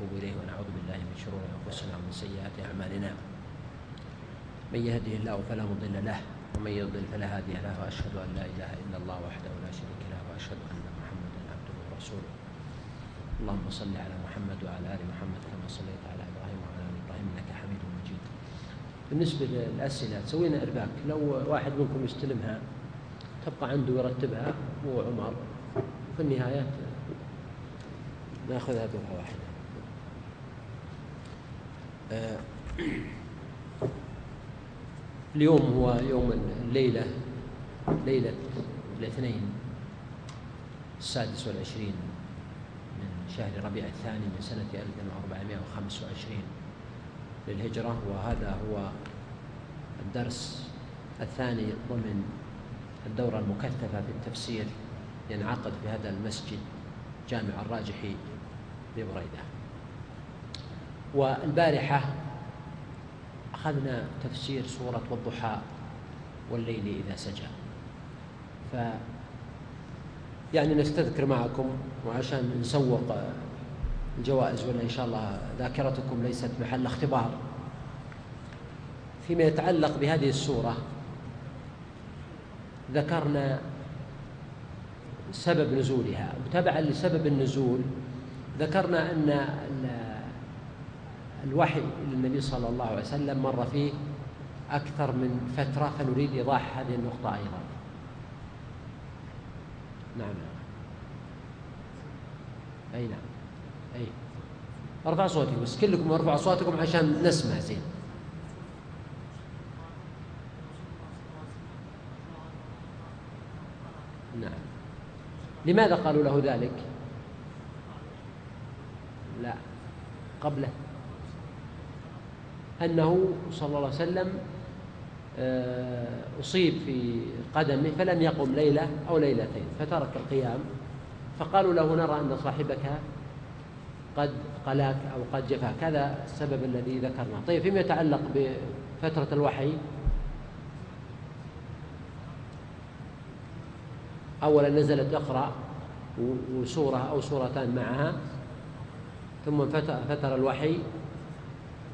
ونتوب إليه ونعوذ بالله من شرور أنفسنا ومن سيئات أعمالنا. من يهده الله فلا مضل له ومن يضلل فلا هادي له وأشهد أن لا إله إلا الله وحده لا شريك له وأشهد أن محمدا عبده ورسوله. اللهم صل على محمد وعلى آل محمد كما صليت على إبراهيم وعلى آل إبراهيم إنك حميد مجيد. بالنسبة للأسئلة سوينا إرباك. لو واحد منكم يستلمها تبقى عنده يرتبها عمر. في النهاية ناخذها دفعة واحدة. اليوم هو يوم الليلة ليلة الاثنين السادس والعشرين من شهر ربيع الثاني من سنة 1425 للهجرة وهذا هو الدرس الثاني ضمن الدورة المكثفة في التفسير ينعقد في هذا المسجد جامع الراجحي ببريدة. والبارحة أخذنا تفسير سورة والضحى والليل إذا سجى. ف يعني نستذكر معكم وعشان نسوق الجوائز ولا إن شاء الله ذاكرتكم ليست محل اختبار. فيما يتعلق بهذه السورة ذكرنا سبب نزولها. وتبعا لسبب النزول ذكرنا أن الوحي للنبي صلى الله عليه وسلم مر فيه أكثر من فترة فنريد إيضاح هذه النقطة أيضا. نعم. أي نعم. أي. أرفع صوتك بس كلكم أرفعوا صوتكم عشان نسمع زين. نعم. لماذا قالوا له ذلك؟ لا. قبله. أنه صلى الله عليه وسلم آه، أصيب في قدمه فلم يقم ليلة أو ليلتين فترك القيام. فقالوا له نرى أن صاحبك قد قلاك أو قد جفاك. هذا السبب الذي ذكرناه. طيب فيما يتعلق بفترة الوحي أولا نزلت اقرأ وسورة أو سورتان معها ثم فتر الوحي.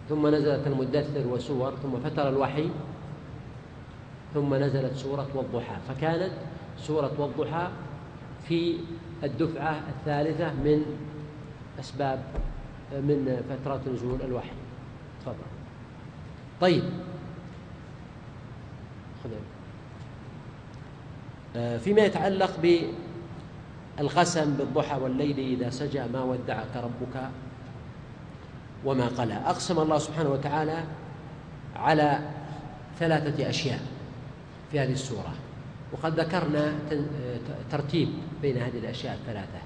ثم نزلت المدثر وسور ثم فتر الوحي ثم نزلت سورة والضحى. فكانت سورة والضحى في الدفعة الثالثة من أسباب من فترات نزول الوحي. تفضل. طيب. آه، فيما يتعلق بالقسم بالضحى والليل إذا سجى ما ودعك ربك وما قلى أقسم الله سبحانه وتعالى على ثلاثة أشياء في هذه السورة. وقد ذكرنا ترتيب بين هذه الأشياء الثلاثة.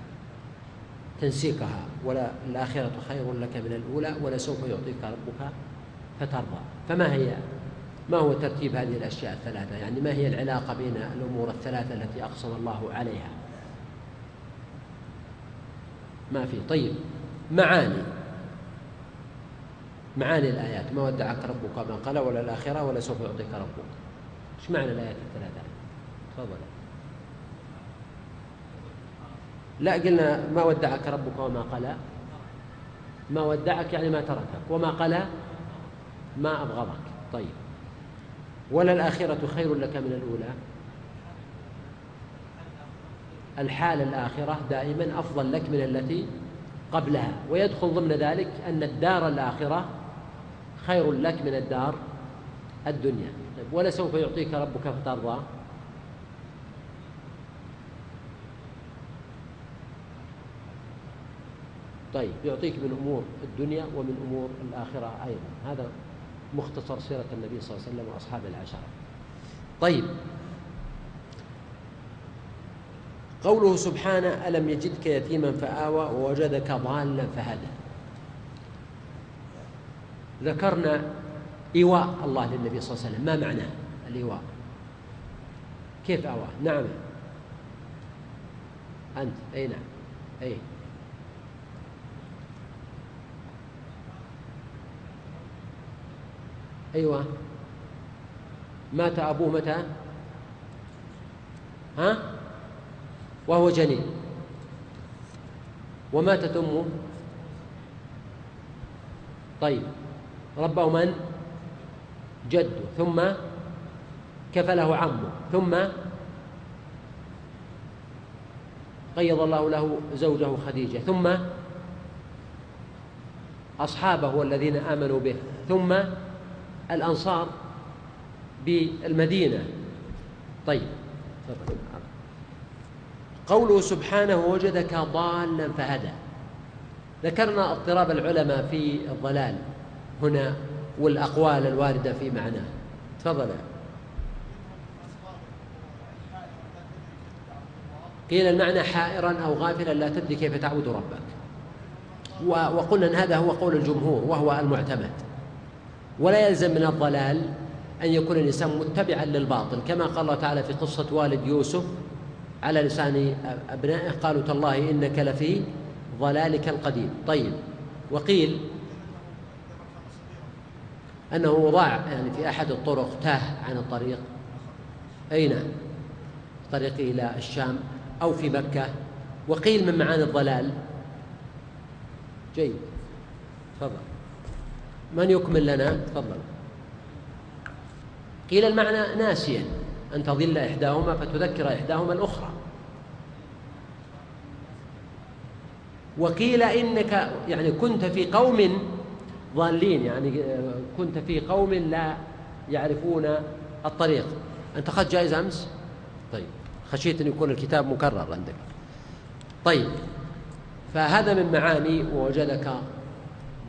تنسيقها ولا الآخرة خير لك من الأولى ولسوف يعطيك ربك فترضى. فما هي ما هو ترتيب هذه الأشياء الثلاثة؟ يعني ما هي العلاقة بين الأمور الثلاثة التي أقسم الله عليها؟ ما في. طيب معاني. معاني الآيات ما ودعك ربك ما قال ولا الآخرة ولا سوف يعطيك ربك. إيش معنى الآيات الثلاثة؟ تفضل. لا قلنا ما ودعك ربك وما قلى ما ودعك يعني ما تركك وما قلى ما أبغضك. طيب. ولا الآخرة خير لك من الأولى؟ الحالة الآخرة دائما أفضل لك من التي قبلها. ويدخل ضمن ذلك أن الدار الآخرة خير لك من الدار الدنيا. طيب ولا سوف يعطيك ربك فترضى. طيب يعطيك من أمور الدنيا ومن أمور الآخرة أيضا. هذا مختصر سيرة النبي صلى الله عليه وسلم وأصحابه العشرة. طيب قوله سبحانه ألم يجدك يتيما فآوى ووجدك ضالا فهدى. ذكرنا إيواء الله للنبي صلى الله عليه وسلم. ما معناه الإيواء؟ كيف أوى؟ نعم. أنت. أي نعم. أي. أيوة. مات أبوه متى؟ ها؟ وهو جنين. وماتت أمه؟ طيب. ربه من؟ جده. ثم كفله عمه. ثم قيض الله له زوجه خديجة. ثم أصحابه الذين آمنوا به. ثم الأنصار بالمدينة. طيب. قوله سبحانه وجدك ضالا فهدى. ذكرنا اضطراب العلماء في الضلال. هنا والأقوال الواردة في معناه. تفضل. قيل المعنى حائرا أو غافلا لا تدري كيف تعبد ربك. وقلنا أن هذا هو قول الجمهور وهو المعتمد. ولا يلزم من الضلال أن يكون الإنسان متبعا للباطل كما قال الله تعالى في قصة والد يوسف على لسان أبنائه قالوا تالله إنك لفي ضلالك القديم. طيب وقيل أنه ضاع يعني في أحد الطرق تاه عن الطريق. أين؟ طريقه إلى الشام أو في مكة. وقيل من معاني الضلال. جيد. تفضل. من يكمل لنا؟ تفضل. قيل المعنى ناسيا. أن تضل إحداهما فتذكر إحداهما الأخرى. وقيل إنك يعني كنت في قوم ضالين يعني كنت في قوم لا يعرفون الطريق. أنت أخذت جائزة أمس؟ طيب خشيت أن يكون الكتاب مكرر عندك. طيب فهذا من معاني ووجدك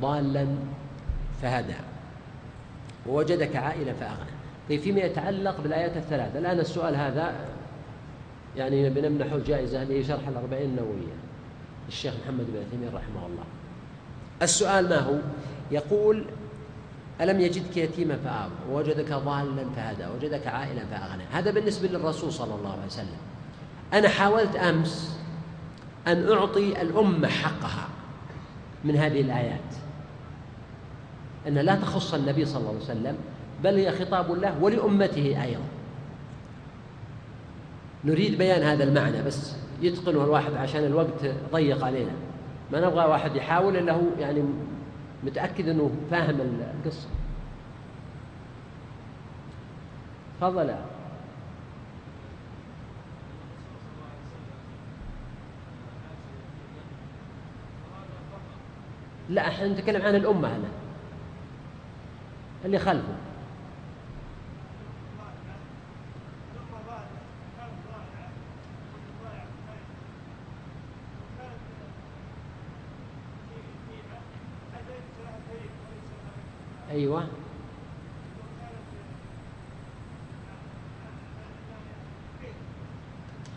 ضالا فهدى ووجدك عائلا فأغنى طيب فيما يتعلق بالآيات الثلاث الآن السؤال هذا يعني بنمنحه جائزة لشرح الأربعين النووية الشيخ محمد بن عثيمين رحمه الله. السؤال ما هو؟ يقول ألم يجدك يتيما فآوى ووجدك ضالا فهدى وجدك عائلا فأغنى. هذا بالنسبة للرسول صلى الله عليه وسلم. أنا حاولت أمس أن أعطي الأمة حقها من هذه الآيات. أن لا تخص النبي صلى الله عليه وسلم بل هي خطاب الله ولأمته أيضا. نريد بيان هذا المعنى بس يتقنه الواحد عشان الوقت ضيق علينا. ما نبغى واحد يحاول إلا هو يعني متأكد أنه فاهم القصة. تفضل. لا إحنا نتكلم عن الأمة هنا. اللي خلفه. أيوة.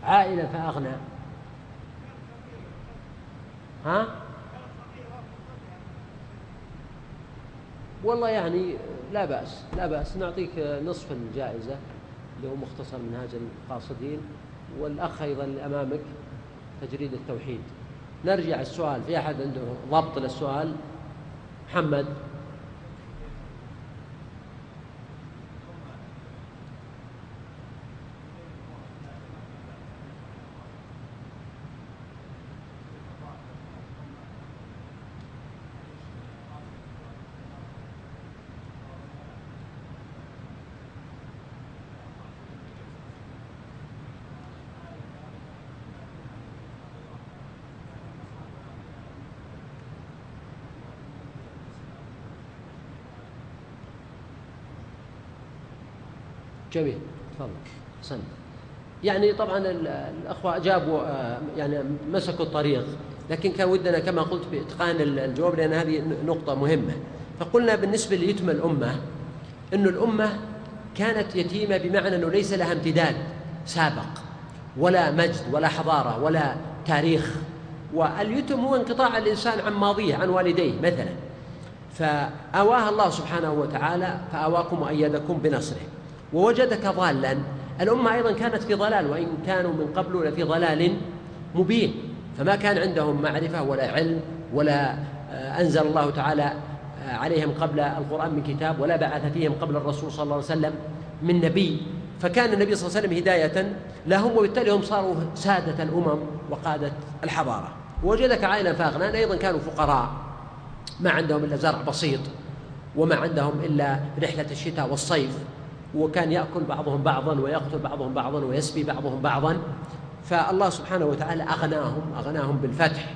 عائلة فأغنى. ها؟ والله يعني لا بأس لا بأس. نعطيك نصف الجائزة اللي هو مختصر منهاج القاصدين والأخ أيضا أمامك تجريد التوحيد. نرجع السؤال في أحد عنده ضبط للسؤال؟ محمد. جميل. تفضل. حسن. يعني طبعا الأخوة جابوا آه، يعني مسكوا الطريق لكن كان ودنا كما قلت بإتقان الجواب لأن هذه نقطة مهمة. فقلنا بالنسبة ليتم الأمة إنه الأمة كانت يتيمة بمعنى إنه ليس لها امتداد سابق ولا مجد ولا حضارة ولا تاريخ. واليتم هو انقطاع الإنسان عن ماضيه عن والديه مثلا. فأواها الله سبحانه وتعالى فأواكم وأيدكم بنصره. ووجدك ضالا. الأمة أيضا كانت في ضلال وإن كانوا من قبل لفي ضلال مبين. فما كان عندهم معرفة ولا علم ولا آه، أنزل الله تعالى آه، عليهم قبل القرآن من كتاب ولا بعث فيهم قبل الرسول صلى الله عليه وسلم من نبي. فكان النبي صلى الله عليه وسلم هداية لهم وبالتالي هم صاروا سادة الأمم وقادة الحضارة. وجدك عائلا فاغنا أيضا كانوا فقراء. ما عندهم إلا زرع بسيط وما عندهم إلا رحلة الشتاء والصيف. وكان يأكل بعضهم بعضا ويقتل بعضهم بعضا ويسبي بعضهم بعضا. فالله سبحانه وتعالى أغناهم أغناهم بالفتح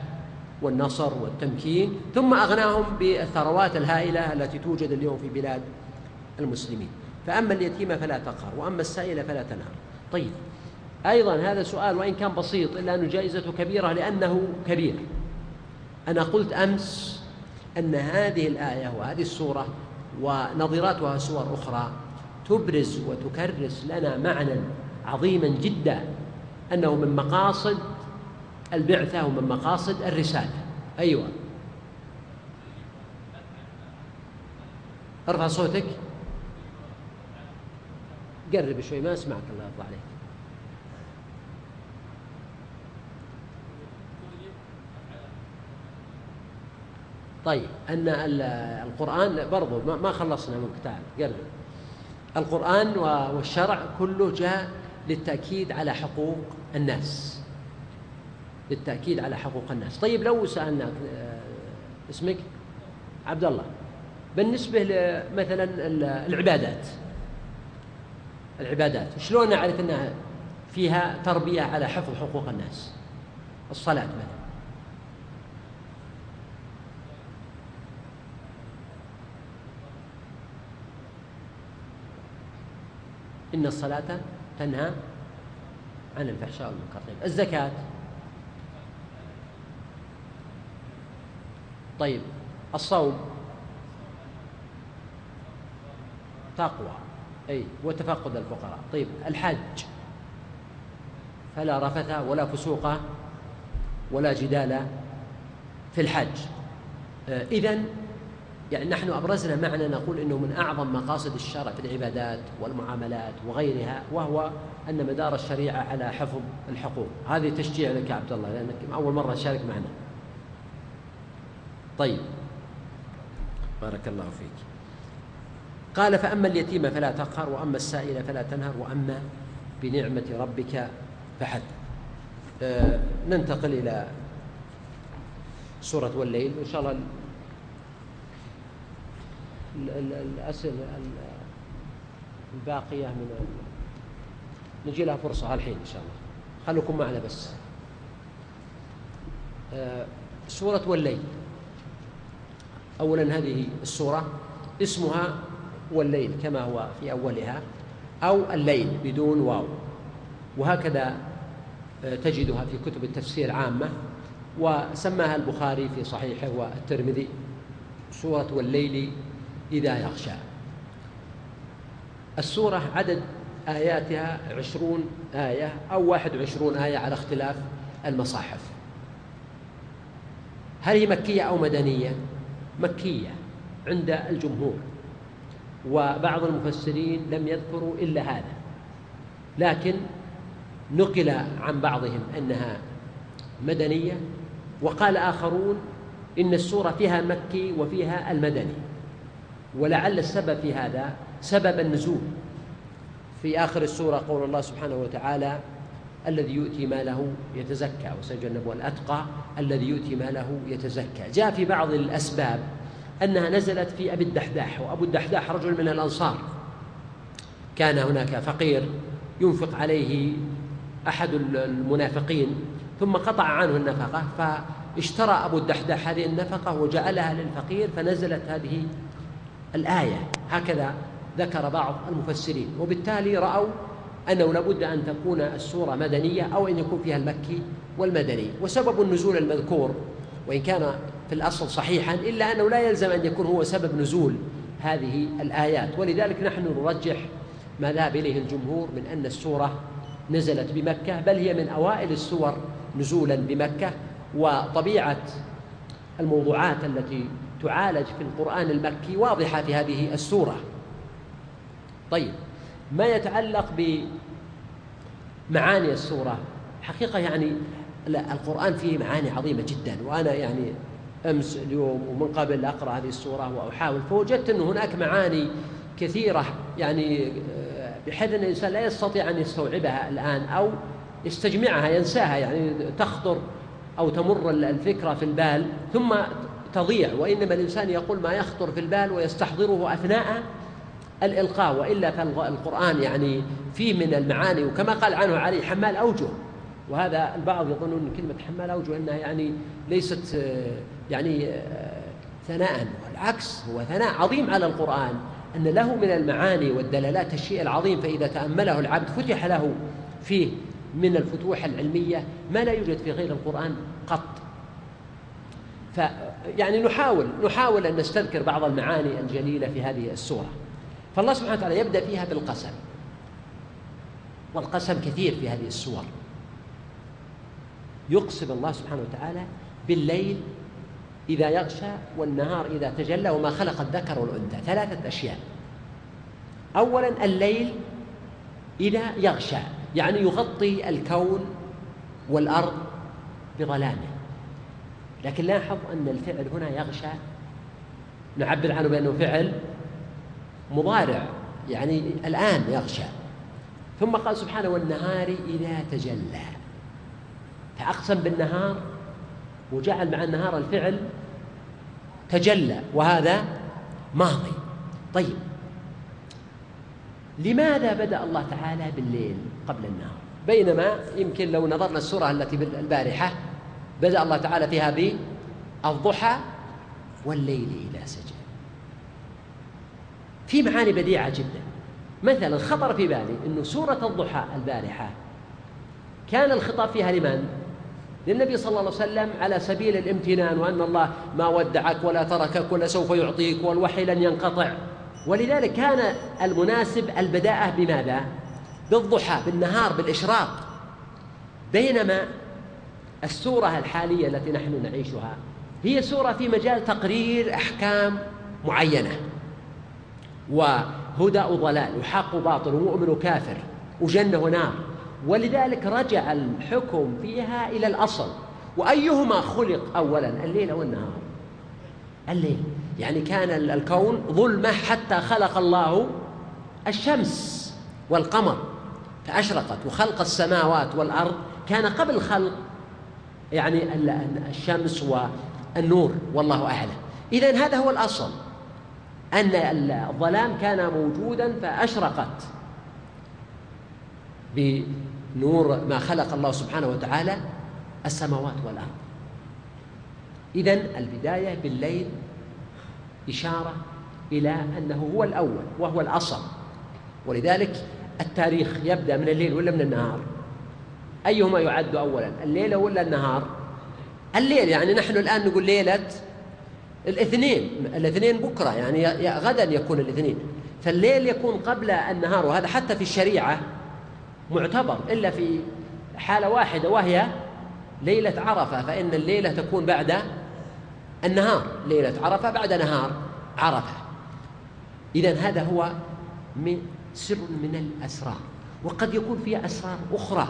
والنصر والتمكين ثم أغناهم بالثروات الهائلة التي توجد اليوم في بلاد المسلمين. فأما اليتيم فلا تقهر وأما السائل فلا تنهر. طيب أيضا هذا سؤال وإن كان بسيط إلا أنه جائزته كبيرة لأنه كبير. أنا قلت أمس أن هذه الآية وهذه السورة ونظيراتها سور أخرى تبرز وتكرس لنا معنى عظيما جدا أنه من مقاصد البعثة ومن مقاصد الرسالة. أيوة. ارفع صوتك. قرب شوي ما أسمعك الله يرضى عليك. طيب أن القرآن برضو ما خلصنا من كتاب. قرب. القرآن والشرع كله جاء للتأكيد على حقوق الناس. للتأكيد على حقوق الناس. طيب لو سألناك آه، اسمك؟ عبد الله بالنسبة مثلا العبادات. العبادات. شلون نعرف أنها فيها تربية على حفظ حقوق الناس؟ الصلاة مثلا. إن الصلاة تنهى عن الفحشاء والمنكر. طيب الزكاة. طيب الصوم. تقوى. أي وتفقد الفقراء. طيب الحج. فلا رفث ولا فسوق ولا جدال في الحج. آه، إذن يعني نحن أبرزنا معنى نقول أنه من أعظم مقاصد الشرع في العبادات والمعاملات وغيرها وهو أن مدار الشريعة على حفظ الحقوق. هذه تشجيع لك يا عبد الله لأنك أول مرة تشارك معنا. طيب. بارك الله فيك. قال فأما اليتيم فلا تقهر وأما السائل فلا تنهر وأما بنعمة ربك فحد. آه ننتقل إلى سورة والليل. وإن شاء الله الأسئلة الباقية من نجي لها فرصة الحين إن شاء الله. خلوكم معنا بس. آه، سورة والليل. أولا هذه السورة اسمها والليل كما هو في أولها أو الليل بدون واو. وهكذا آه، تجدها في كتب التفسير عامة وسماها البخاري في صحيحه والترمذي. سورة والليل إذا يغشى السورة عدد آياتها عشرون آية أو واحد وعشرون آية على اختلاف المصاحف. هل هي مكية أو مدنية؟ مكية عند الجمهور وبعض المفسرين لم يذكروا إلا هذا لكن نقل عن بعضهم أنها مدنية وقال آخرون إن السورة فيها مكي وفيها المدني. ولعل السبب في هذا سبب النزول. في آخر السورة قول الله سبحانه وتعالى الذي يؤتي ماله يتزكى وسيجنبه الأتقى الذي يؤتي ماله يتزكى. جاء في بعض الأسباب أنها نزلت في أبي الدحداح وأبو الدحداح رجل من الأنصار. كان هناك فقير ينفق عليه أحد المنافقين ثم قطع عنه النفقة فاشترى أبو الدحداح هذه النفقة وجعلها للفقير فنزلت هذه الآية. هكذا ذكر بعض المفسرين وبالتالي رأوا أنه لابد أن تكون السورة مدنية أو أن يكون فيها المكي والمدني. وسبب النزول المذكور وإن كان في الأصل صحيحا إلا أنه لا يلزم أن يكون هو سبب نزول هذه الآيات. ولذلك نحن نرجح ما ذهب إليه الجمهور من أن السورة نزلت بمكة بل هي من أوائل السور نزولا بمكة. وطبيعة الموضوعات التي تعالج في القرآن المكي واضحة في هذه السورة. طيب ما يتعلق بمعاني السورة؟ حقيقة يعني لا القرآن فيه معاني عظيمة جدا وأنا يعني أمس اليوم ومن قبل أقرأ هذه السورة وأحاول فوجدت أن هناك معاني كثيرة يعني آه، بحيث أن الإنسان لا يستطيع أن يستوعبها الآن أو يستجمعها ينساها يعني تخطر أو تمر الفكرة في البال ثم تضيع وإنما الإنسان يقول ما يخطر في البال ويستحضره أثناء الإلقاء وإلا فالقرآن يعني فيه من المعاني وكما قال عنه علي حمال أوجه وهذا البعض يظنون إن كلمة حمال أوجه إنها يعني ليست آه، يعني آه، ثناء والعكس هو ثناء عظيم على القرآن أن له من المعاني والدلالات الشيء العظيم فإذا تأمله العبد فتح له فيه من الفتوح العلمية ما لا يوجد في غير القرآن قط. يعني نحاول نحاول أن نستذكر بعض المعاني الجليلة في هذه السورة. فالله سبحانه وتعالى يبدأ فيها بالقسم. والقسم كثير في هذه السور. يقسم الله سبحانه وتعالى بالليل إذا يغشى والنهار إذا تجلى وما خلق الذكر والأنثى. ثلاثة أشياء. أولا الليل إذا يغشى يعني يغطي الكون والأرض بظلامه. لكن لاحظ أن الفعل هنا يغشى. نعبر عنه بأنه فعل مضارع يعني الآن يغشى. ثم قال سبحانه والنهار إذا تجلى. فأقسم بالنهار وجعل مع النهار الفعل تجلى وهذا ماضي. طيب لماذا بدأ الله تعالى بالليل قبل النهار؟ بينما يمكن لو نظرنا السورة التي البارحة بدأ الله تعالى فيها بالضحى والليل إذا سجى في معاني بديعة جدا مثلا خطر في بالي أنه سورة الضحى البارحة كان الخطاب فيها لمن؟ للنبي صلى الله عليه وسلم على سبيل الامتنان وأن الله ما ودعك ولا تركك ولا سوف يعطيك والوحي لن ينقطع ولذلك كان المناسب البداءة بماذا؟ بالضحى بالنهار بالإشراق بينما السورة الحالية التي نحن نعيشها هي سورة في مجال تقرير أحكام معينة. وهدى وضلال وحق وباطل ومؤمن وكافر وجنة ونار. ولذلك رجع الحكم فيها إلى الأصل. وأيهما خلق أولا؟ الليل أو النهار الليل. يعني كان الكون ظلمة حتى خلق الله الشمس والقمر فأشرقت وخلق السماوات والأرض. كان قبل خلق يعني الشمس والنور. والله أعلم. إذا هذا هو الأصل. أن الظلام كان موجودا فأشرقت بنور ما خلق الله سبحانه وتعالى السماوات والأرض. إذا البداية بالليل إشارة إلى أنه هو الأول وهو الأصل. ولذلك التاريخ يبدأ من الليل ولا من النهار؟ أيهما يعد أولا الليل ولا النهار؟ الليل يعني نحن الآن نقول ليلة الاثنين الاثنين بكرة يعني غدا يكون الاثنين. فالليل يكون قبل النهار وهذا حتى في الشريعة معتبر إلا في حالة واحدة وهي ليلة عرفة. فإن الليلة تكون بعد النهار ليلة عرفة بعد نهار عرفة. إذا هذا هو من سر من الأسرار وقد يكون فيها أسرار أخرى.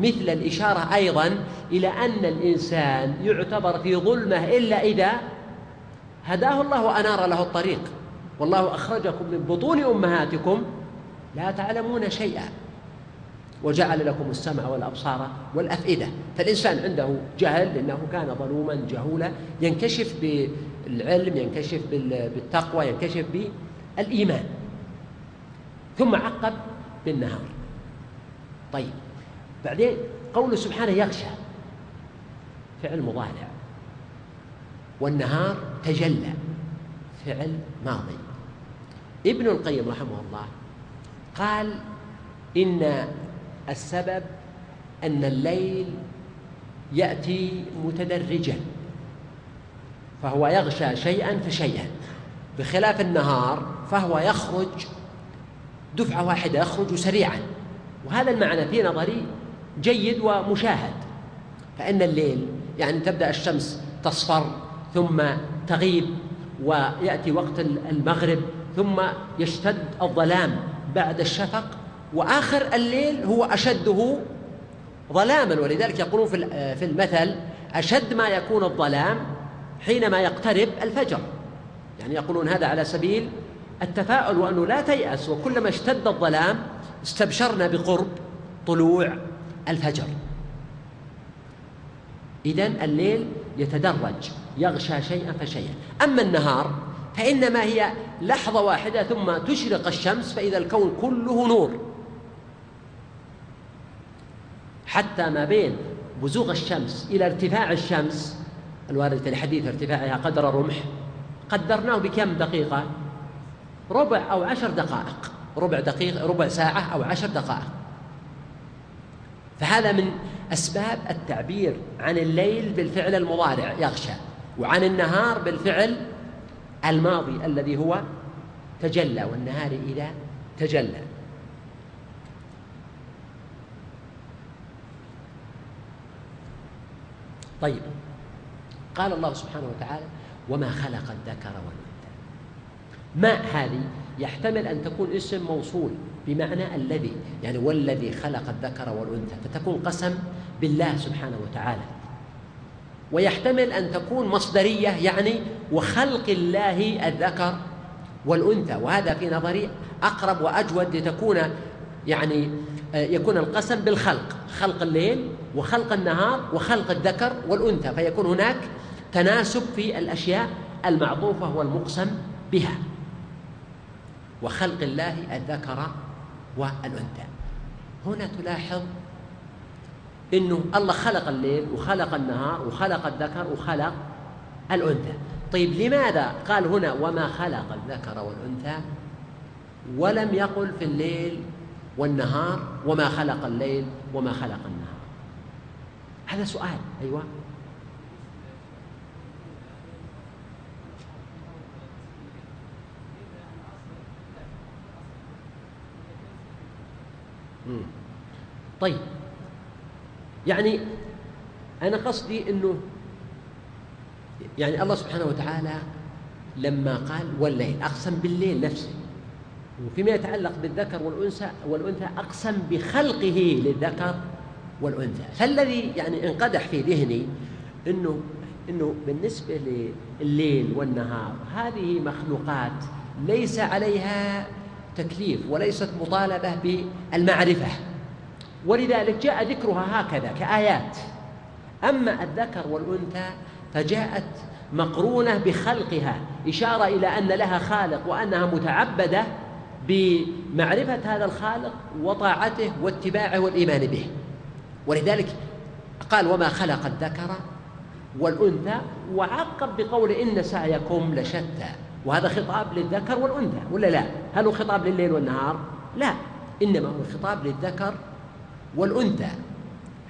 مثل الإشارة أيضا إلى أن الإنسان يعتبر في ظلمة إلا إذا هداه الله وأنار له الطريق. والله أخرجكم من بطون أمهاتكم لا تعلمون شيئا وجعل لكم السمع والأبصار والأفئدة. فالإنسان عنده جهل لأنه كان ظلوما جهولا ينكشف بالعلم ينكشف بالتقوى ينكشف بالإيمان. ثم عقب بالنهار. طيب بعدين قوله سبحانه يغشى. فعل مضارع. والنهار تجلى. فعل ماضي. ابن القيم رحمه الله قال إن السبب أن الليل يأتي متدرجا. فهو يغشى شيئا فشيئا. بخلاف النهار فهو يخرج دفعة واحدة يخرج سريعا. وهذا المعنى في نظري جيد ومشاهد. فإن الليل يعني تبدأ الشمس تصفر ثم تغيب ويأتي وقت المغرب ثم يشتد الظلام بعد الشفق. وآخر الليل هو أشده ظلاما. ولذلك يقولون في المثل أشد ما يكون الظلام حينما يقترب الفجر. يعني يقولون هذا على سبيل التفاؤل وأنه لا تيأس. وكلما اشتد الظلام استبشرنا بقرب طلوع الفجر. إذا الليل يتدرج يغشى شيئا فشيئا. أما النهار فإنما هي لحظة واحدة ثم تشرق الشمس فإذا الكون كله نور. حتى ما بين بزوغ الشمس إلى ارتفاع الشمس الوارد في الحديث ارتفاعها قدر رمح قدرناه بكم دقيقة؟ ربع أو عشر دقائق. ربع دقيقة ربع ساعة أو عشر دقائق. فهذا من أسباب التعبير عن الليل بالفعل المضارع يغشى وعن النهار بالفعل الماضي الذي هو تجلى والنهار إذا تجلى. طيب قال الله سبحانه وتعالى وما خلق الذكر والأنثى. ما هذه؟ يحتمل أن تكون اسم موصول. بمعنى الذي يعني والذي خلق الذكر والأنثى فتكون قسم بالله سبحانه وتعالى. ويحتمل أن تكون مصدرية يعني وخلق الله الذكر والأنثى وهذا في نظري أقرب وأجود لتكون يعني آه، يكون القسم بالخلق. خلق الليل وخلق النهار وخلق الذكر والأنثى فيكون هناك تناسب في الأشياء المعطوفة والمقسم بها. وخلق الله الذكر والأنثى. هنا تلاحظ إنه الله خلق الليل وخلق النهار وخلق الذكر وخلق الأنثى. طيب لماذا قال هنا وما خلق الذكر والأنثى؟ ولم يقل في الليل والنهار وما خلق الليل وما خلق النهار. هذا سؤال أيوه. طيب. يعني أنا قصدي أنه يعني الله سبحانه وتعالى لما قال والليل أقسم بالليل نفسه وفيما يتعلق بالذكر والأنثى والأنثى أقسم بخلقه للذكر والأنثى. فالذي يعني انقدح في ذهني أنه أنه بالنسبة لليل والنهار هذه مخلوقات ليس عليها تكليف وليست مطالبة بالمعرفة. ولذلك جاء ذكرها هكذا كآيات. أما الذكر والأنثى فجاءت مقرونة بخلقها إشارة إلى أن لها خالق وأنها متعبدة بمعرفة هذا الخالق وطاعته واتباعه والإيمان به. ولذلك قال وما خلق الذكر والأنثى. وعقب بقول إن سعيكم لشتى. وهذا خطاب للذكر والأنثى ولا لا؟ هل هو خطاب لليل والنهار؟ لا إنما هو خطاب للذكر والأنثى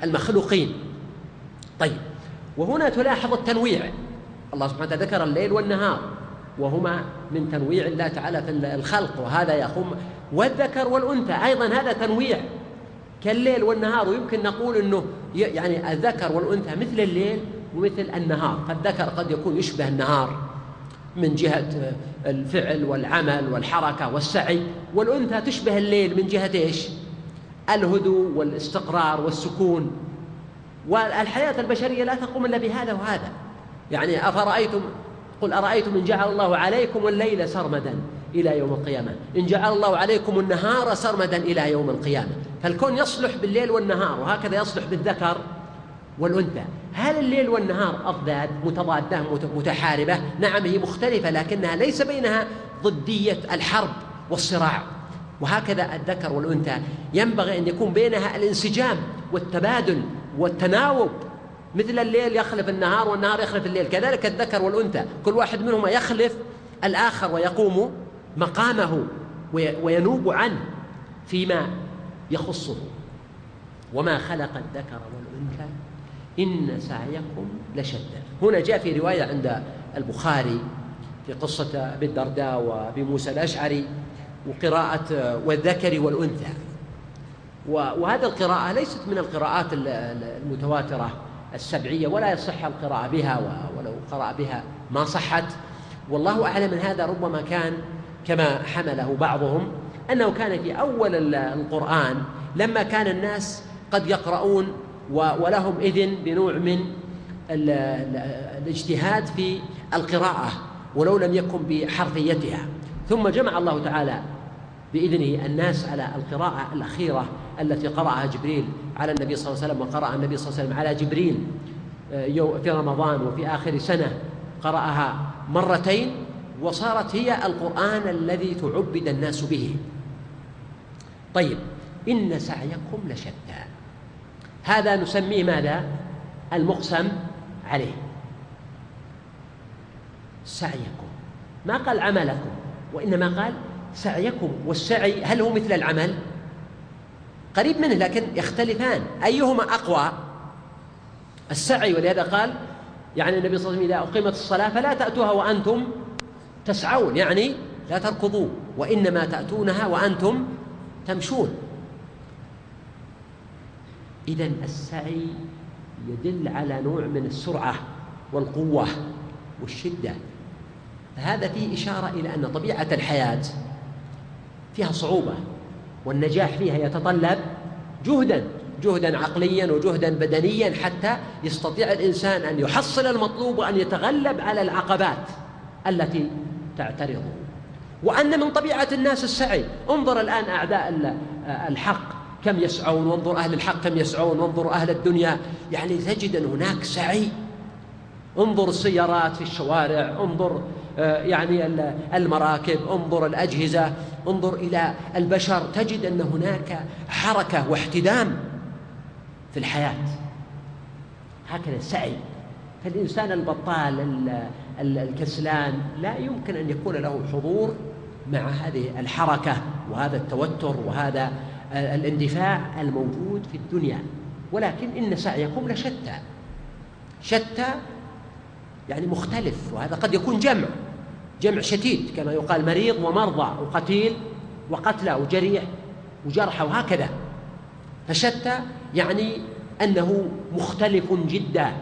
المخلوقين. طيب وهنا تلاحظ التنويع. الله سبحانه وتعالى ذكر الليل والنهار وهما من تنويع الله تعالى في الخلق وهذا يقوم والذكر والأنثى. أيضا هذا تنويع كالليل والنهار ويمكن نقول أنه يعني الذكر والأنثى مثل الليل ومثل النهار. فالذكر قد يكون يشبه النهار. من جهة الفعل والعمل والحركة والسعي والأنثى تشبه الليل من جهة إيش؟ الهدوء والاستقرار والسكون. والحياة البشرية لا تقوم إلا بهذا وهذا. يعني أفرأيتم قل أرأيتم إن جعل الله عليكم الليل سرمدا إلى يوم القيامة. إن جعل الله عليكم النهار سرمدا إلى يوم القيامة. فالكون يصلح بالليل والنهار وهكذا يصلح بالذكر. والأنثى. هل الليل والنهار أضداد متضادة متحاربة؟ نعم هي مختلفة لكنها ليس بينها ضدية الحرب والصراع. وهكذا الذكر والأنثى. ينبغي أن يكون بينها الانسجام والتبادل والتناوب. مثل الليل يخلف النهار والنهار يخلف الليل. كذلك الذكر والأنثى. كل واحد منهما يخلف الآخر ويقوم مقامه وينوب عنه فيما يخصه. وما خلق الذكر والأنثى إن سعيكم لشتى. هنا جاء في رواية عند البخاري في قصة أبي الدرداء وأبي موسى الأشعري وقراءة والذكر والأنثى. وهذه القراءة ليست من القراءات المتواترة السبعية ولا يصح القراءة بها ولو قرأ بها ما صحت. والله أعلم من هذا ربما كان كما حمله بعضهم أنه كان في أول القرآن لما كان الناس قد يقرؤون ولهم إذن بنوع من الاجتهاد في القراءة ولو لم يكن بحرفيتها. ثم جمع الله تعالى بإذنه الناس على القراءة الأخيرة التي قرأها جبريل على النبي صلى الله عليه وسلم وقرأ النبي صلى الله عليه وسلم على جبريل آه، في رمضان وفي آخر سنة قرأها مرتين وصارت هي القرآن الذي تعبد الناس به. طيب إن سعيكم لشتى. هذا نسميه ماذا؟ المقسم عليه. سعيكم. ما قال عملكم وإنما قال سعيكم والسعي هل هو مثل العمل؟ قريب منه لكن يختلفان. أيهما أقوى؟ السعي ولهذا قال يعني النبي صلى الله عليه وسلم إذا أقيمت الصلاة فلا تأتوها وأنتم تسعون يعني لا تركضوا وإنما تأتونها وأنتم تمشون. إذا السعي يدل على نوع من السرعة والقوة والشدة. فهذا فيه إشارة إلى أن طبيعة الحياة فيها صعوبة والنجاح فيها يتطلب جهدا جهدا عقليا وجهدا بدنيا حتى يستطيع الإنسان أن يحصل المطلوب وأن يتغلب على العقبات التي تعترضه. وأن من طبيعة الناس السعي. انظر الآن أعداء الحق. كم يسعون وانظر أهل الحق كم يسعون وانظر أهل الدنيا. يعني تجد أن هناك سعي. انظر السيارات في الشوارع انظر آه، يعني المراكب انظر الأجهزة انظر إلى البشر. تجد أن هناك حركة واحتدام في الحياة. هكذا سعي. فالإنسان البطال الكسلان لا يمكن أن يكون له حضور مع هذه الحركة وهذا التوتر وهذا الاندفاع الموجود في الدنيا. ولكن إن سعيكم لشتى. شتى يعني مختلف وهذا قد يكون جمع جمع شتيت كما يقال مريض ومرضى وقتيل وقتلى وجريح وجرحى وهكذا. فشتى يعني أنه مختلف جدا.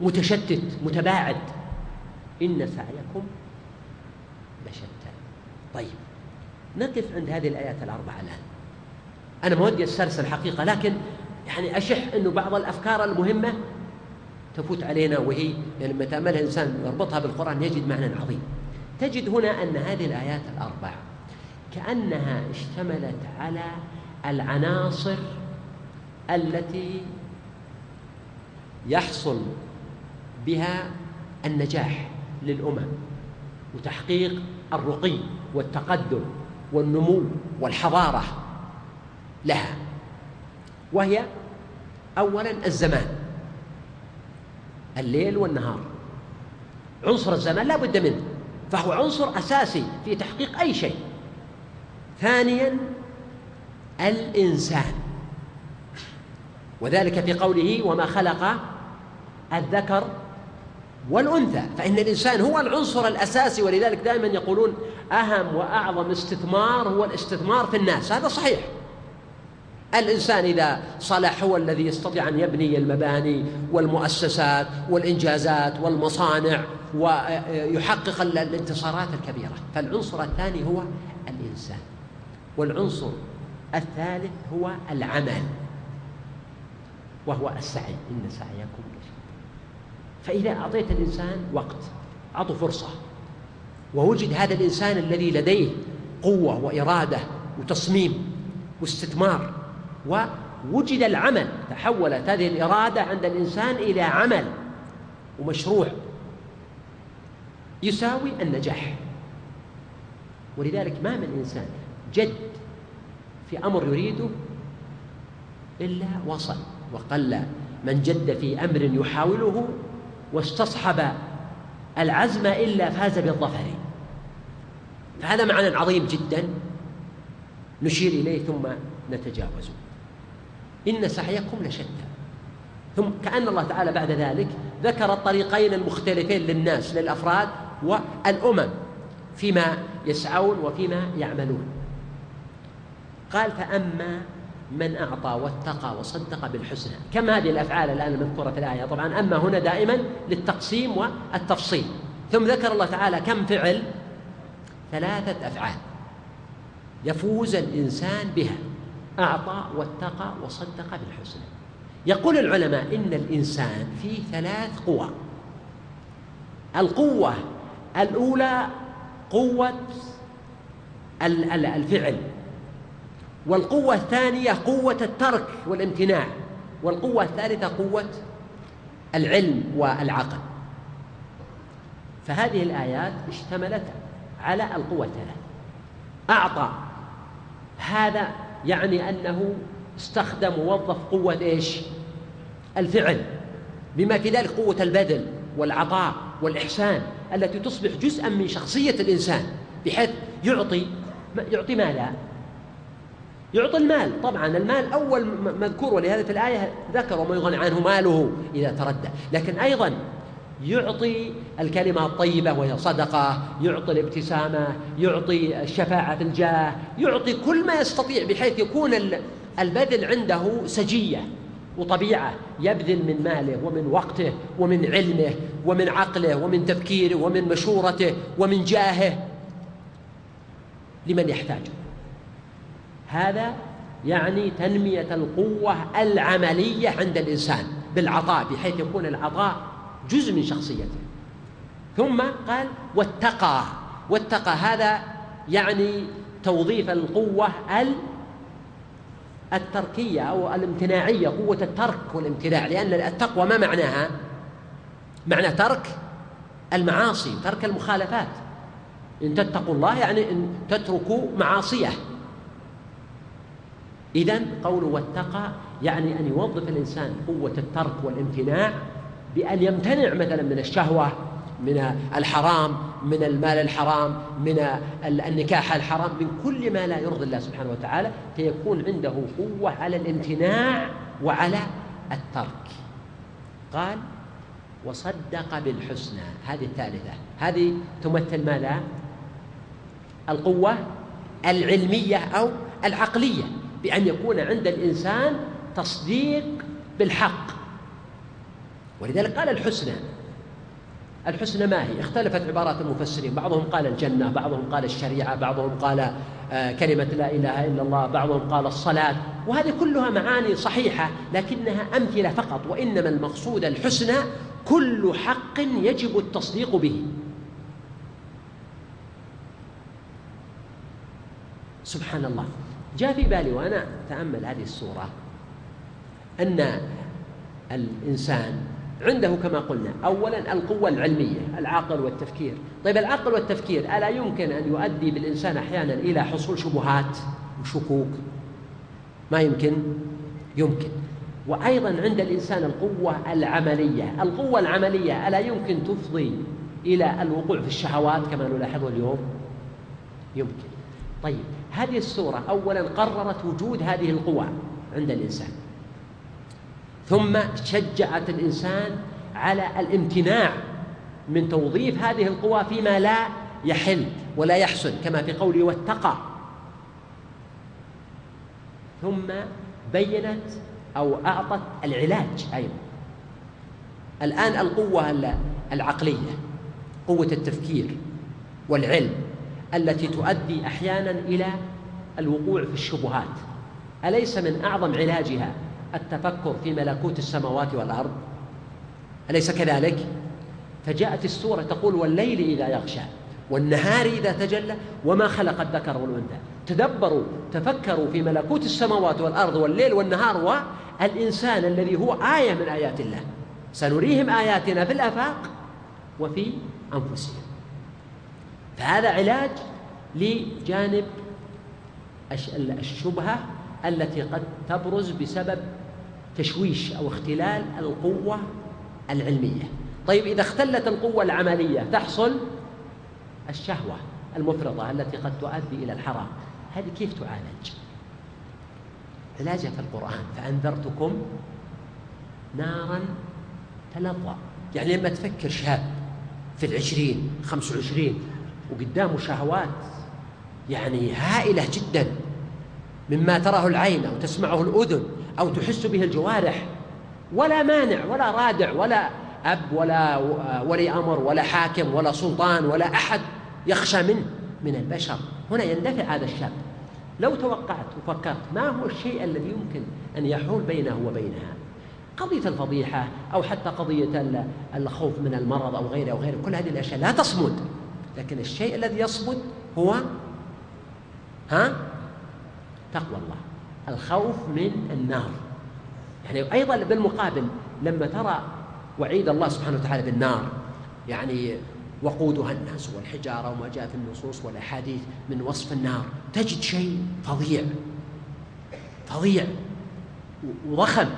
متشتت متباعد. إن سعيكم لشتى. طيب. نقف عند هذه الآيات الأربعة الآن. أنا ما ودي أسترسل الحقيقة لكن يعني أشح أنه بعض الأفكار المهمة تفوت علينا وهي يعني لما تأملها الإنسان يربطها بالقرآن يجد معنى عظيم. تجد هنا أن هذه الآيات الأربع كأنها اشتملت على العناصر التي يحصل بها النجاح للأمم وتحقيق الرقي والتقدم. والنمو والحضارة لها وهي أولا الزمان الليل والنهار. عنصر الزمان لا بد منه فهو عنصر أساسي في تحقيق أي شيء. ثانيا الإنسان وذلك في قوله وما خلق الذكر والأنثى. فإن الإنسان هو العنصر الأساسي ولذلك دائما يقولون أهم وأعظم استثمار هو الاستثمار في الناس. هذا صحيح. الإنسان إذا صلح هو الذي يستطيع أن يبني المباني والمؤسسات والإنجازات والمصانع ويحقق الانتصارات الكبيرة. فالعنصر الثاني هو الإنسان. والعنصر الثالث هو العمل وهو السعي. إن سعيكم فإذا أعطيت الإنسان وقت أعطوا فرصة. ووجد هذا الإنسان الذي لديه قوة وإرادة وتصميم واستثمار ووجد العمل تحولت هذه الإرادة عند الإنسان إلى عمل ومشروع يساوي النجاح. ولذلك ما من إنسان جد في أمر يريده إلا وصل وقل من جد في أمر يحاوله واستصحب العزم إلا فاز بالظفر. فهذا معنى عظيم جدا نشير إليه ثم نتجاوزه. إن سعيكم لشتى. ثم كأن الله تعالى بعد ذلك ذكر الطريقين المختلفين للناس للأفراد والأمم فيما يسعون وفيما يعملون. قال فأما من أعطى واتقى وصدق بالحسنى. كم هذه الأفعال الآن المذكورة في الآية؟ طبعا أما هنا دائما للتقسيم والتفصيل. ثم ذكر الله تعالى كم فعل؟ ثلاثة أفعال يفوز الإنسان بها. أعطى واتقى وصدق بالحسنى. يقول العلماء إن الإنسان فيه ثلاث قوى. القوة الأولى قوة الفعل. والقوة الثانية قوة الترك والامتناع والقوة الثالثة قوة العلم والعقل. فهذه الآيات اشتملت على القوة الثلاث أعطى هذا يعني أنه استخدم ووظف قوة إيش؟ الفعل بما في ذلك قوة البذل والعطاء والإحسان التي تصبح جزءا من شخصية الإنسان بحيث يعطي يعطي ماذا؟ يعطي المال. طبعا المال أول مذكور ولهذا في الآية ذكر وما يغني عنه ماله إذا تردى. لكن أيضا يعطي الكلمة الطيبة وهي صدقة يعطي الابتسامة يعطي شفاعة الجاه يعطي كل ما يستطيع بحيث يكون البذل عنده سجية وطبيعة يبذل من ماله ومن وقته ومن علمه ومن عقله ومن تفكيره ومن مشورته ومن جاهه لمن يحتاجه. هذا يعني تنمية القوة العملية عند الإنسان بالعطاء بحيث يكون العطاء جزء من شخصيته. ثم قال واتقى واتقى هذا يعني توظيف القوة التركية أو الامتناعية قوة الترك والامتناع لأن التقوى ما معناها؟ معنى ترك المعاصي ترك المخالفات. إن تتقوا الله يعني إن تتركوا معاصيه. إذا قوله واتقى يعني أن يوظف الإنسان قوة الترك والامتناع بأن يمتنع مثلا من الشهوة من الحرام من المال الحرام من النكاح الحرام من كل ما لا يرضي الله سبحانه وتعالى فيكون عنده قوة على الامتناع وعلى الترك. قال وصدق بالحسنى. هذه الثالثة. هذه تمثل ماذا؟ القوة العلمية أو العقلية. بأن يكون عند الإنسان تصديق بالحق. ولذلك قال الحسنى الحسنى ما هي؟ اختلفت عبارات المفسرين. بعضهم قال الجنة بعضهم قال الشريعة بعضهم قال آه، كلمة لا إله إلا الله بعضهم قال الصلاة. وهذه كلها معاني صحيحة لكنها أمثلة فقط. وإنما المقصود الحسنى كل حق يجب التصديق به. سبحان الله. جاء في بالي وأنا أتأمل هذه الصورة أن الإنسان عنده كما قلنا أولا القوة العلمية العقل والتفكير. طيب العقل والتفكير ألا يمكن أن يؤدي بالإنسان أحيانا إلى حصول شبهات وشكوك؟ ما يمكن؟ يمكن. وأيضا عند الإنسان القوة العملية. القوة العملية ألا يمكن تفضي إلى الوقوع في الشهوات كما نلاحظه اليوم؟ يمكن. طيب هذه السورة أولا قررت وجود هذه القوى عند الإنسان. ثم شجعت الإنسان على الامتناع من توظيف هذه القوى فيما لا يحل ولا يحسن كما في قوله واتقى. ثم بينت أو أعطت العلاج أيضا. الآن القوة العقلية قوة التفكير والعلم التي تؤدي أحيانا إلى الوقوع في الشبهات. أليس من أعظم علاجها التفكر في ملكوت السماوات والأرض؟ أليس كذلك؟ فجاءت السورة تقول والليل إذا يغشى والنهار إذا تجلى وما خلق الذكر والأنثى. تدبروا تفكروا في ملكوت السماوات والأرض والليل والنهار والإنسان الذي هو آية من آيات الله. سنريهم آياتنا في الأفاق وفي انفسهم فهذا علاج لجانب الشبهة التي قد تبرز بسبب تشويش أو اختلال القوة العلمية. طيب إذا اختلت القوة العملية تحصل الشهوة المفرطة التي قد تؤدي إلى الحرام. هذه كيف تعالج؟ علاجها في القرآن. فأنذرتكم نارا تلظى. يعني لما تفكر شاب في العشرين خمس وعشرين وقدامه شهوات يعني هائلة جدا مما تراه العين أو تسمعه الأذن أو تحس به الجوارح. ولا مانع ولا رادع ولا أب ولا ولي أمر ولا حاكم ولا سلطان ولا أحد يخشى منه من البشر. هنا يندفع هذا الشاب. لو توقعت وفكرت ما هو الشيء الذي يمكن أن يحول بينه وبينها؟ قضية الفضيحة أو حتى قضية الخوف من المرض أو غيره أو غيره كل هذه الأشياء لا تصمد. لكن الشيء الذي يصمد هو ها؟ تقوى الله. الخوف من النار. يعني أيضا بالمقابل لما ترى وعيد الله سبحانه وتعالى بالنار يعني وقودها الناس والحجارة وما جاء في النصوص والأحاديث من وصف النار تجد شيء فظيع. فظيع. وضخم.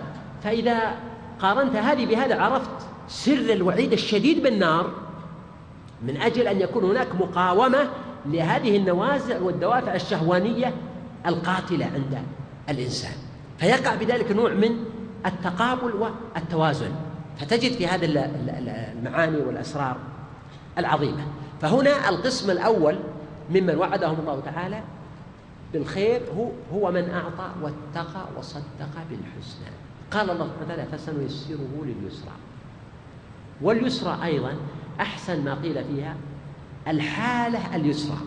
فإذا قارنت هذه بهذا عرفت سر الوعيد الشديد بالنار من أجل أن يكون هناك مقاومة لهذه النوازع والدوافع الشهوانية القاتلة عند الإنسان. فيقع بذلك نوع من التقابل والتوازن. فتجد في هذه المعاني والأسرار العظيمة. فهنا القسم الأول ممن وعدهم الله تعالى بالخير هو هو من أعطى واتقى وصدق بالحسنى. قال الله سبحانه وتعالى فسنيسره لليسرى. واليسرى أيضا أحسن ما قيل فيها الحالة اليسرى.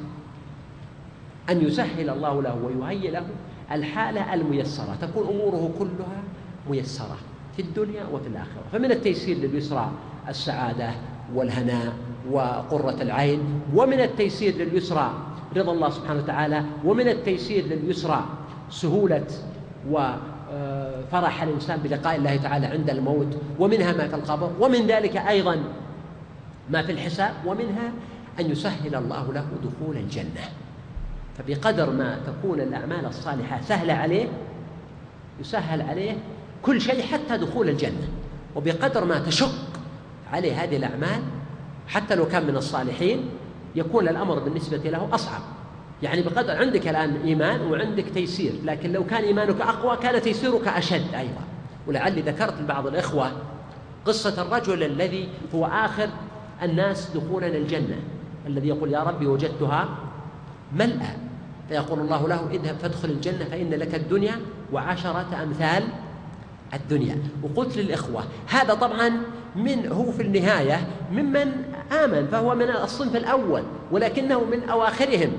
أن يسهل الله له ويهيئ له الحالة الميسرة. تكون أموره كلها ميسرة في الدنيا وفي الآخرة. فمن التيسير لليسرى السعادة والهناء وقرة العين ومن التيسير لليسرى رضا الله سبحانه وتعالى ومن التيسير لليسرى سهولة وفرح الإنسان بلقاء الله تعالى عند الموت ومنها ما في القبر ومن ذلك أيضا ما في الحساب ومنها أن يسهل الله له دخول الجنة. فبقدر ما تكون الأعمال الصالحة سهلة عليه يسهل عليه كل شيء حتى دخول الجنة. وبقدر ما تشق عليه هذه الأعمال حتى لو كان من الصالحين يكون الأمر بالنسبة له أصعب. يعني بقدر عندك الآن إيمان وعندك تيسير لكن لو كان إيمانك أقوى كان تيسيرك أشد أيضا. ولعلي ذكرت لبعض الإخوة قصة الرجل الذي هو آخر الناس دخولا الجنة. الذي يقول يا ربي وجدتها ملأى فيقول الله له اذهب فادخل الجنة فإن لك الدنيا وعشرة أمثال الدنيا. وقلت للإخوة هذا طبعا من هو في النهاية ممن آمن فهو من الصنف الأول ولكنه من أواخرهم.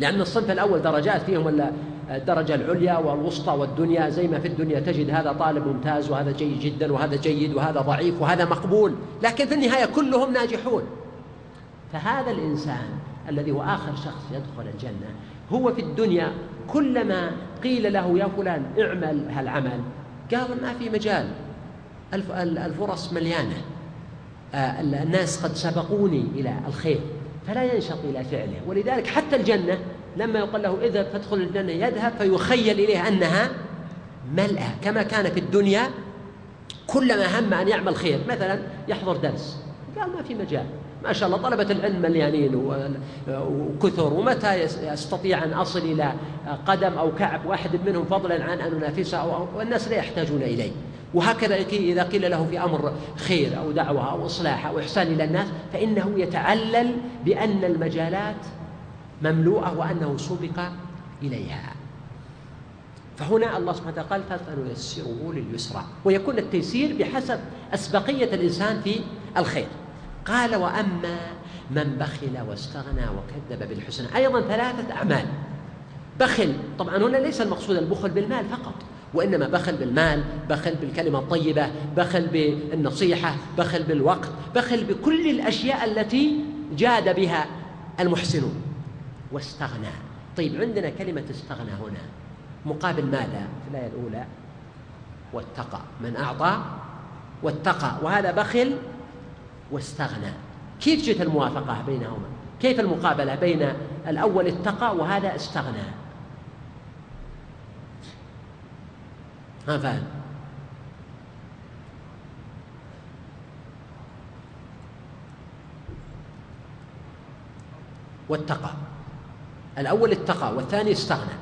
لأن الصنف الأول درجات فيهم الدرجة العليا والوسطى والدنيا زي ما في الدنيا تجد هذا طالب ممتاز وهذا جيد جدا وهذا جيد وهذا ضعيف وهذا مقبول لكن في النهاية كلهم ناجحون. فهذا الإنسان الذي هو آخر شخص يدخل الجنة هو في الدنيا كلما قيل له يا فلان اعمل هالعمل قال ما في مجال. الفرص مليانة. آه، الناس قد سبقوني إلى الخير فلا ينشط إلى فعله. ولذلك حتى الجنة لما يقول له اذهب فادخل الجنة يذهب فيخيل إليه أنها ملأة كما كان في الدنيا كلما هم أن يعمل خير. مثلا يحضر درس قال ما في مجال. ما شاء الله طلبة العلم مليانين وكثر ومتى يستطيع أن أصل إلى قدم أو كعب واحد منهم فضلا عن أن أنافسه والناس لا يحتاجون إليه. وهكذا إذا قيل له في أمر خير أو دعوة أو إصلاح أو إحسان إلى الناس فإنه يتعلل بأن المجالات مملوءة وأنه سبق إليها. فهنا الله سبحانه وتعالى قال فسنيسره لليسرى. ويكون التيسير بحسب أسبقية الإنسان في الخير. قال وأما من بخل واستغنى وكذب بالحسنى. أيضا ثلاثة أعمال. بخل طبعا هنا ليس المقصود البخل بالمال فقط وإنما بخل بالمال بخل بالكلمة الطيبة بخل بالنصيحة بخل بالوقت بخل بكل الأشياء التي جاد بها المحسنون. واستغنى. طيب عندنا كلمة استغنى هنا. مقابل ماذا؟ في الآية الأولى واتقى. من أعطى؟ واتقى. وهذا بخل واستغنى. كيف جت الموافقة بينهما؟ كيف المقابلة بين الأول اتقى وهذا استغنى؟ ما فاهم واتقى. الأول اتقى والثاني استغنى.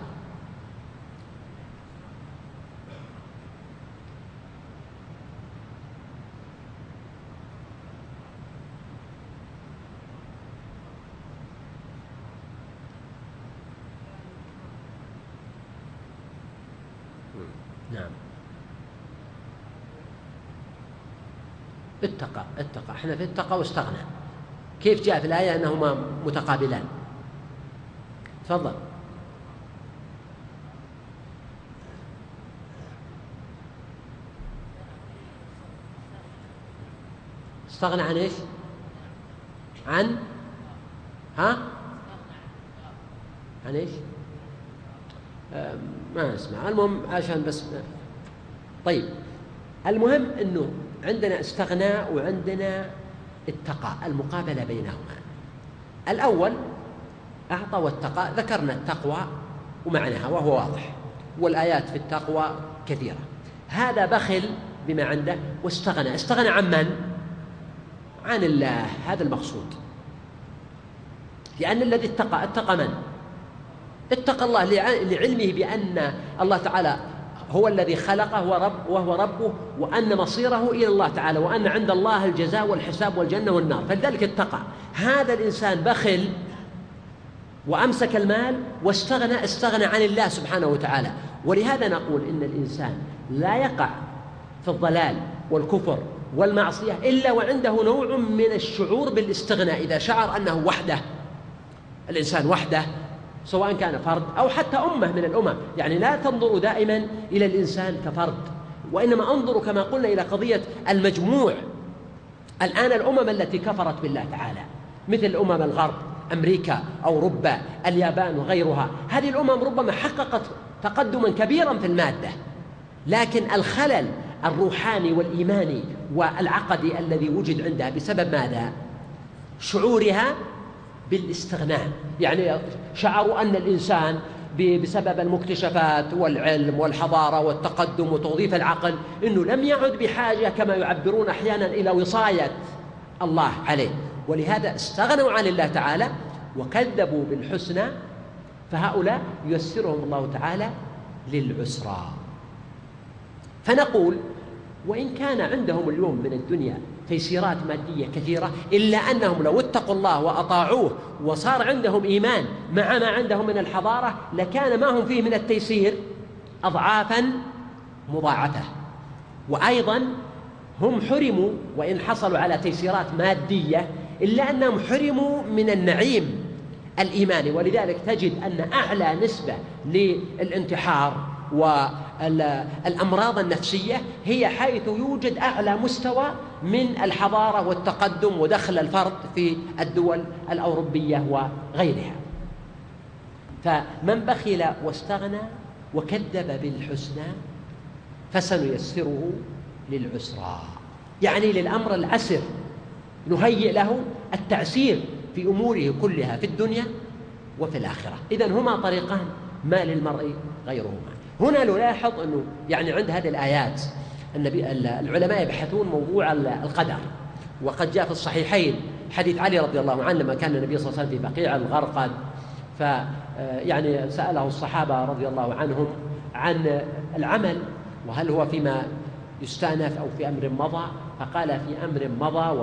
نعم. اتقى اتقى. إحنا في اتقى واستغنى. كيف جاء في الآية أنهما متقابلان؟ تفضل استغنى عن إيش؟ عن ها؟ عن إيش؟ ما أسمع المهم عشان بس طيب المهم إنه عندنا استغناء وعندنا اتقى المقابلة بينهما الأول أعطى واتقى ذكرنا التقوى ومعناها وهو واضح. والآيات في التقوى كثيرة. هذا بخل بما عنده واستغنى استغنى عن من؟ عن الله. هذا المقصود. لأن الذي اتقى اتقى من؟ اتقى الله لعلمه بأن الله تعالى هو الذي خلقه ورب وهو ربه وأن مصيره إلى الله تعالى وأن عند الله الجزاء والحساب والجنة والنار. فلذلك اتقى. هذا الإنسان بخل وأمسك المال واستغنى استغنى عن الله سبحانه وتعالى. ولهذا نقول إن الإنسان لا يقع في الضلال والكفر والمعصية إلا وعنده نوع من الشعور بالاستغناء إذا شعر أنه وحده الإنسان وحده سواء كان فرد أو حتى أمة من الأمم. يعني لا تنظروا دائما إلى الإنسان كفرد وإنما انظروا كما قلنا إلى قضية المجموع. الآن الأمم التي كفرت بالله تعالى مثل أمم الغرب أمريكا أوروبا اليابان وغيرها. هذه الأمم ربما حققت تقدما كبيرا في المادة. لكن الخلل الروحاني والإيماني والعقدي الذي وجد عندها بسبب ماذا؟ شعورها بالاستغناء. يعني شعروا أن الإنسان بسبب المكتشفات والعلم والحضارة والتقدم وتوظيف العقل أنه لم يعد بحاجة كما يعبرون أحيانا إلى وصاية الله عليه. ولهذا استغنوا عن الله تعالى وكذبوا بالحسنى فهؤلاء ييسرهم الله تعالى للعسرى. فنقول وإن كان عندهم اليوم من الدنيا تيسيرات مادية كثيرة إلا أنهم لو اتقوا الله وأطاعوه وصار عندهم إيمان مع ما عندهم من الحضارة لكان ما هم فيه من التيسير أضعافا مضاعفة. وأيضا هم حرموا وإن حصلوا على تيسيرات مادية إلا أنهم حرموا من النعيم الإيماني ولذلك تجد أن أعلى نسبة للانتحار والأمراض النفسية هي حيث يوجد أعلى مستوى من الحضارة والتقدم ودخل الفرد في الدول الأوروبية وغيرها. فمن بخل واستغنى وكذب بالحسنى فسنيسره للعسرى. يعني للأمر العسر نهيئ له التعسير في أموره كلها في الدنيا وفي الآخرة. إذن هما طريقان ما للمرء غيرهما. هنا نلاحظ أنه يعني عند هذه الآيات النبي العلماء يبحثون موضوع القدر. وقد جاء في الصحيحين حديث علي رضي الله عنه لما كان النبي صلى الله عليه وسلم في بقيع الغرقد ف يعني سأله الصحابة رضي الله عنهم عن العمل وهل هو فيما يستأنف أو في أمر مضى؟ فقال في أمر مضى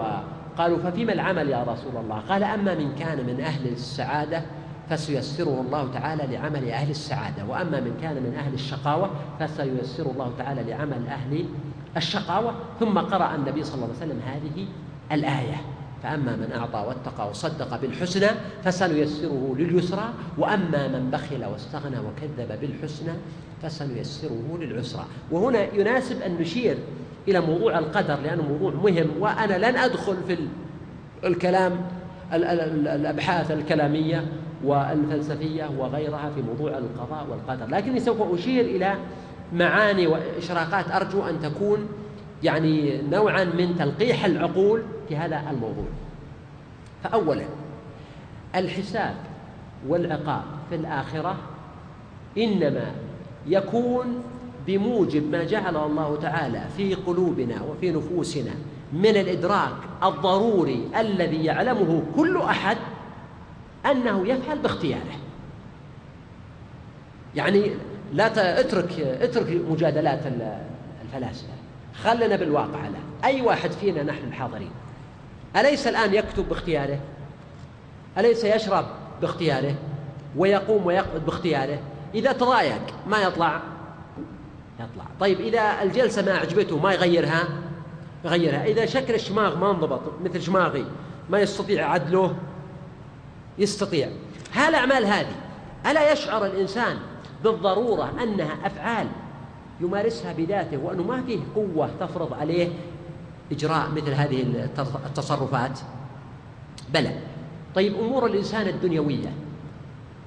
وقالوا ففيما العمل يا رسول الله؟ قال أما من كان من أهل السعادة فسيسره الله تعالى لعمل أهل السعادة وأما من كان من أهل الشقاوة فسيسره الله تعالى لعمل أهل الشقاوة. ثم قرأ النبي صلى الله عليه وسلم هذه الآية فأما من أعطى واتقى وصدق بالحسنى فسنيسره لليسرى وأما من بخل واستغنى وكذب بالحسنى فسنيسره للعسرى. وهنا يناسب أن نشير إلى موضوع القدر لأنه موضوع مهم. وأنا لن أدخل في الكلام الأبحاث الكلامية والفلسفية وغيرها في موضوع القضاء والقدر. لكني سوف أشير إلى معاني وإشراقات أرجو أن تكون يعني نوعا من تلقيح العقول في هذا الموضوع. فأولا الحساب والعقاب في الآخرة إنما يكون بموجب ما جعله الله تعالى في قلوبنا وفي نفوسنا من الإدراك الضروري الذي يعلمه كل أحد أنه يفعل باختياره. يعني لا اترك اترك مجادلات الفلاسفة. خلنا بالواقع الآن. أي واحد فينا نحن الحاضرين؟ أليس الآن يكتب باختياره؟ أليس يشرب باختياره؟ ويقوم ويقعد باختياره؟ إذا تضايق ما يطلع؟ يطلع. طيب إذا الجلسة ما أعجبته ما يغيرها؟ يغيرها. إذا شكل الشماغ ما انضبط مثل شماغي ما يستطيع عدله؟ يستطيع. هالأعمال هذه؟ ألا يشعر الإنسان بالضرورة أنها أفعال يمارسها بذاته وأنه ما فيه قوة تفرض عليه إجراء مثل هذه التصرفات؟ بلى. طيب أمور الإنسان الدنيوية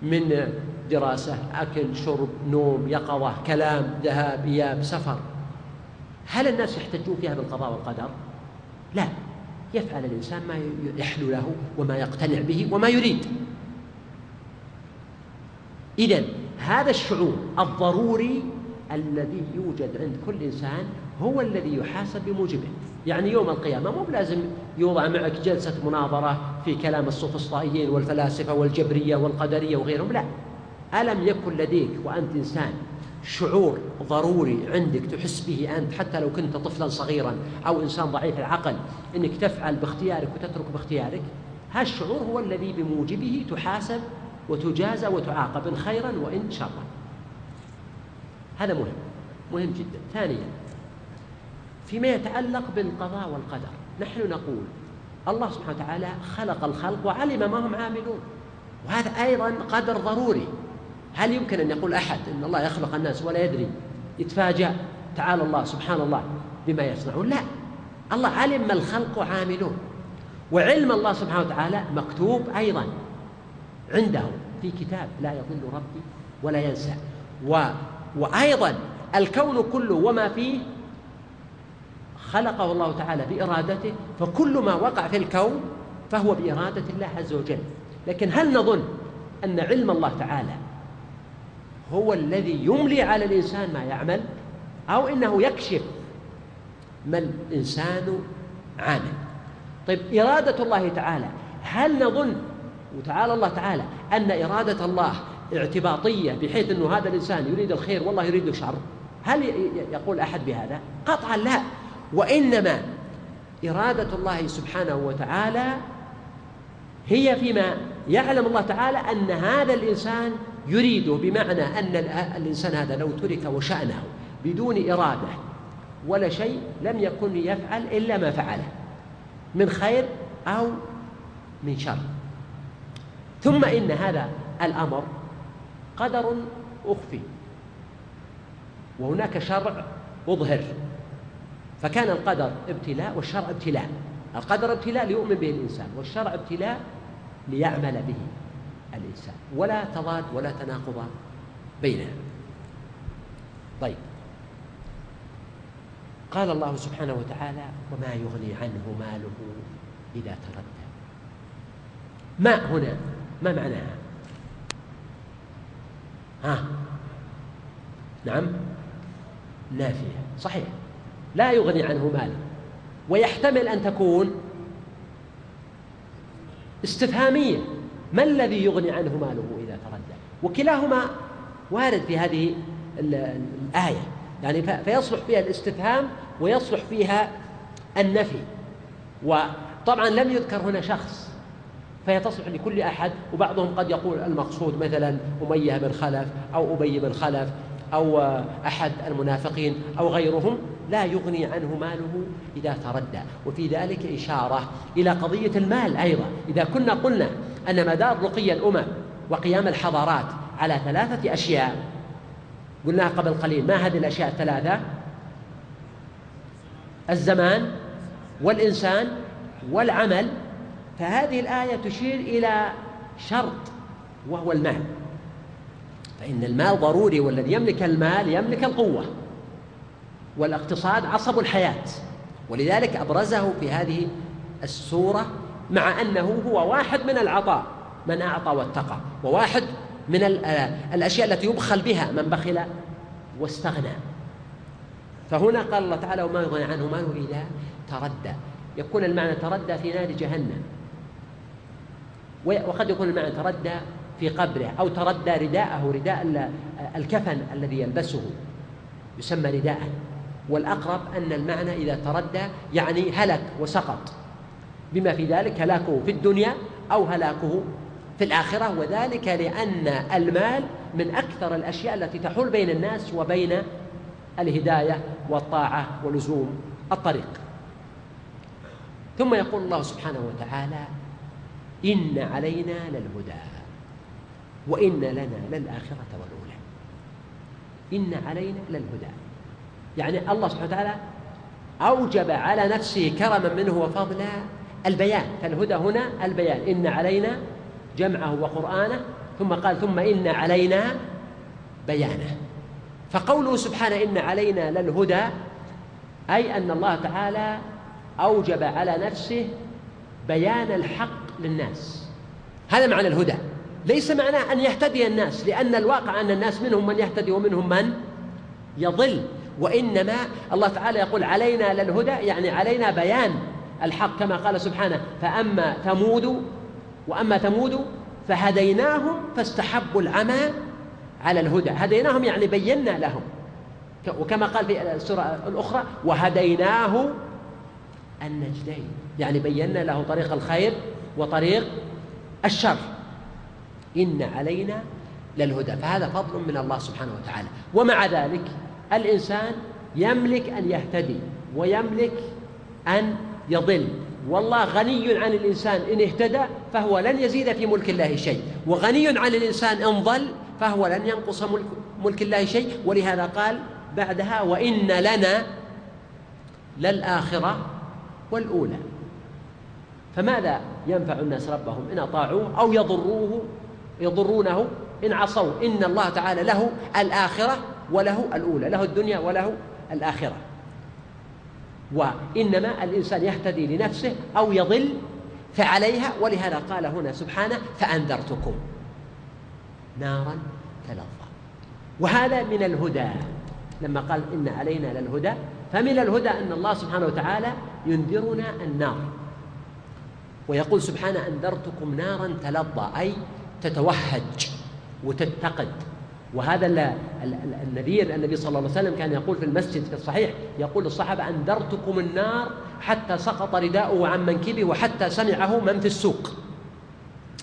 من دراسة أكل شرب نوم يقظة كلام ذهاب إياب سفر. هل الناس يحتجون فيها بالقضاء والقدر؟ لا. يفعل الإنسان ما يحلو له وما يقتنع به وما يريد. إذا هذا الشعور الضروري الذي يوجد عند كل إنسان هو الذي يحاسب بموجبه. يعني يوم القيامة مو بلازم يوضع معك جلسة مناظرة في كلام السوفسطائيين والفلاسفة والجبرية والقدرية وغيرهم لا. ألم يكن لديك وأنت إنسان شعور ضروري عندك تحس به أنت حتى لو كنت طفلا صغيرا أو إنسان ضعيف العقل أنك تفعل باختيارك وتترك باختيارك هذا الشعور هو الذي بموجبه تحاسب وتجازى وتعاقب إن خيرا وإن شرا. هذا مهم مهم جدا. ثانيا فيما يتعلق بالقضاء والقدر نحن نقول الله سبحانه وتعالى خلق الخلق وعلم ما هم عاملون وهذا أيضا قدر ضروري. هل يمكن أن يقول أحد أن الله يخلق الناس ولا يدري يتفاجأ تعالى الله سبحان الله بما يصنعون؟ لا. الله علم ما الخلق عاملون. وعلم الله سبحانه وتعالى مكتوب أيضا عنده في كتاب لا يضل ربي ولا ينسى. و وأيضا الكون كله وما فيه خلقه الله تعالى بإرادته فكل ما وقع في الكون فهو بإرادة الله عز وجل. لكن هل نظن أن علم الله تعالى هو الذي يملي على الإنسان ما يعمل أو إنه يكشف ما الإنسان عامل. طيب إرادة الله تعالى هل نظن وتعالى الله تعالى أن إرادة الله اعتباطية بحيث أنه هذا الإنسان يريد الخير والله يريد الشر؟ هل يقول أحد بهذا؟ قطعا لا. وإنما إرادة الله سبحانه وتعالى هي فيما يعلم الله تعالى أن هذا الإنسان يريده بمعنى أن الإنسان هذا لو ترك وشأنه بدون إرادة ولا شيء لم يكن يفعل إلا ما فعله. من خير أو من شر. ثم إن هذا الأمر قدر أخفي. وهناك شرع أظهر. فكان القدر ابتلاء والشرع ابتلاء. القدر ابتلاء ليؤمن به الإنسان والشرع ابتلاء ليعمل به. الإنسان. ولا تضاد ولا تناقض بينها طيب. قال الله سبحانه وتعالى وما يغني عنه ماله إذا تردى. ماء هنا؟ ما معناها؟ ها؟ نعم. نافية. صحيح. لا يغني عنه ماله. ويحتمل أن تكون استفهامية. ما الذي يغني عنه ماله إذا تردى وكلاهما وارد في هذه الآية. يعني فيصلح فيها الاستفهام ويصلح فيها النفي. وطبعا لم يذكر هنا شخص فهي تصلح لكل أحد وبعضهم قد يقول المقصود مثلا أمية بن خلف أو أبي بن خلف أو أحد المنافقين أو غيرهم. لا يغني عنه ماله إذا تردى. وفي ذلك إشارة إلى قضية المال أيضا. إذا كنا قلنا أن مدار رقي الأمم وقيام الحضارات على ثلاثة أشياء قلناها قبل قليل ما هذه الأشياء الثلاثة؟ الزمان والإنسان والعمل. فهذه الآية تشير إلى شرط وهو المال. فإن المال ضروري والذي يملك المال يملك القوة. والاقتصاد عصب الحياة. ولذلك أبرزه في هذه السورة مع أنه هو واحد من العطاء من أعطى واتقى وواحد من الأشياء التي يبخل بها من بخل واستغنى. فهنا قال الله تعالى وما يغني عنه ماله إذا تردى. يكون المعنى تردى في نار جهنم. وقد يكون المعنى تردى في قبره أو تردى رداءه رداء الكفن الذي يلبسه يسمى رداء. والأقرب أن المعنى إذا تردى يعني هلك وسقط. بما في ذلك هلاكه في الدنيا أو هلاكه في الآخرة وذلك لأن المال من أكثر الأشياء التي تحول بين الناس وبين الهداية والطاعة ولزوم الطريق. ثم يقول الله سبحانه وتعالى إن علينا للهدى وإن لنا للآخرة والأولى. إن علينا للهدى. يعني الله سبحانه وتعالى أوجب على نفسه كرما منه وفضلا البيان. فالهدى هنا البيان. إن علينا جمعه وقرآنه. ثم قال ثم إن علينا بيانه. فقوله سبحانه إن علينا للهدى أي أن الله تعالى أوجب على نفسه بيان الحق للناس. هذا معنى الهدى. ليس معناه أن يهتدي الناس لأن الواقع أن الناس منهم من يهتدي ومنهم من يضل. وإنما الله تعالى يقول علينا للهدى يعني علينا بيان الحق كما قال سبحانه فأما ثمود وأما ثمود فهديناهم فاستحبوا العمى على الهدى. هديناهم يعني بينا لهم وكما قال في السورة الأخرى وهديناه النجدين. يعني بينا له طريق الخير وطريق الشر. إن علينا للهدى. فهذا فضل من الله سبحانه وتعالى. ومع ذلك الإنسان يملك أن يهتدي ويملك أن يضل. والله غني عن الإنسان إن اهتدى فهو لن يزيد في ملك الله شيء. وغني عن الإنسان إن ضل فهو لن ينقص ملك, ملك الله شيء. ولهذا قال بعدها وإن لنا للآخرة والأولى. فماذا ينفع الناس ربهم؟ إن أطاعوه أو يضروه يضرونه إن عصوا. إن الله تعالى له الآخرة وله الأولى له الدنيا وله الآخرة. وإنما الإنسان يهتدي لنفسه أو يضل فعليها ولهذا قال هنا سبحانه فأنذرتكم نارا تلظى. وهذا من الهدى. لما قال إن علينا للهدى فمن الهدى أن الله سبحانه وتعالى ينذرنا النار. ويقول سبحانه أنذرتكم نارا تلظى. أي تتوهج وتتقد. وهذا النذير النبي صلى الله عليه وسلم كان يقول في المسجد في الصحيح يقول للصحابة أنذرتكم النار حتى سقط رداؤه عن منكبه وحتى سمعه من في السوق.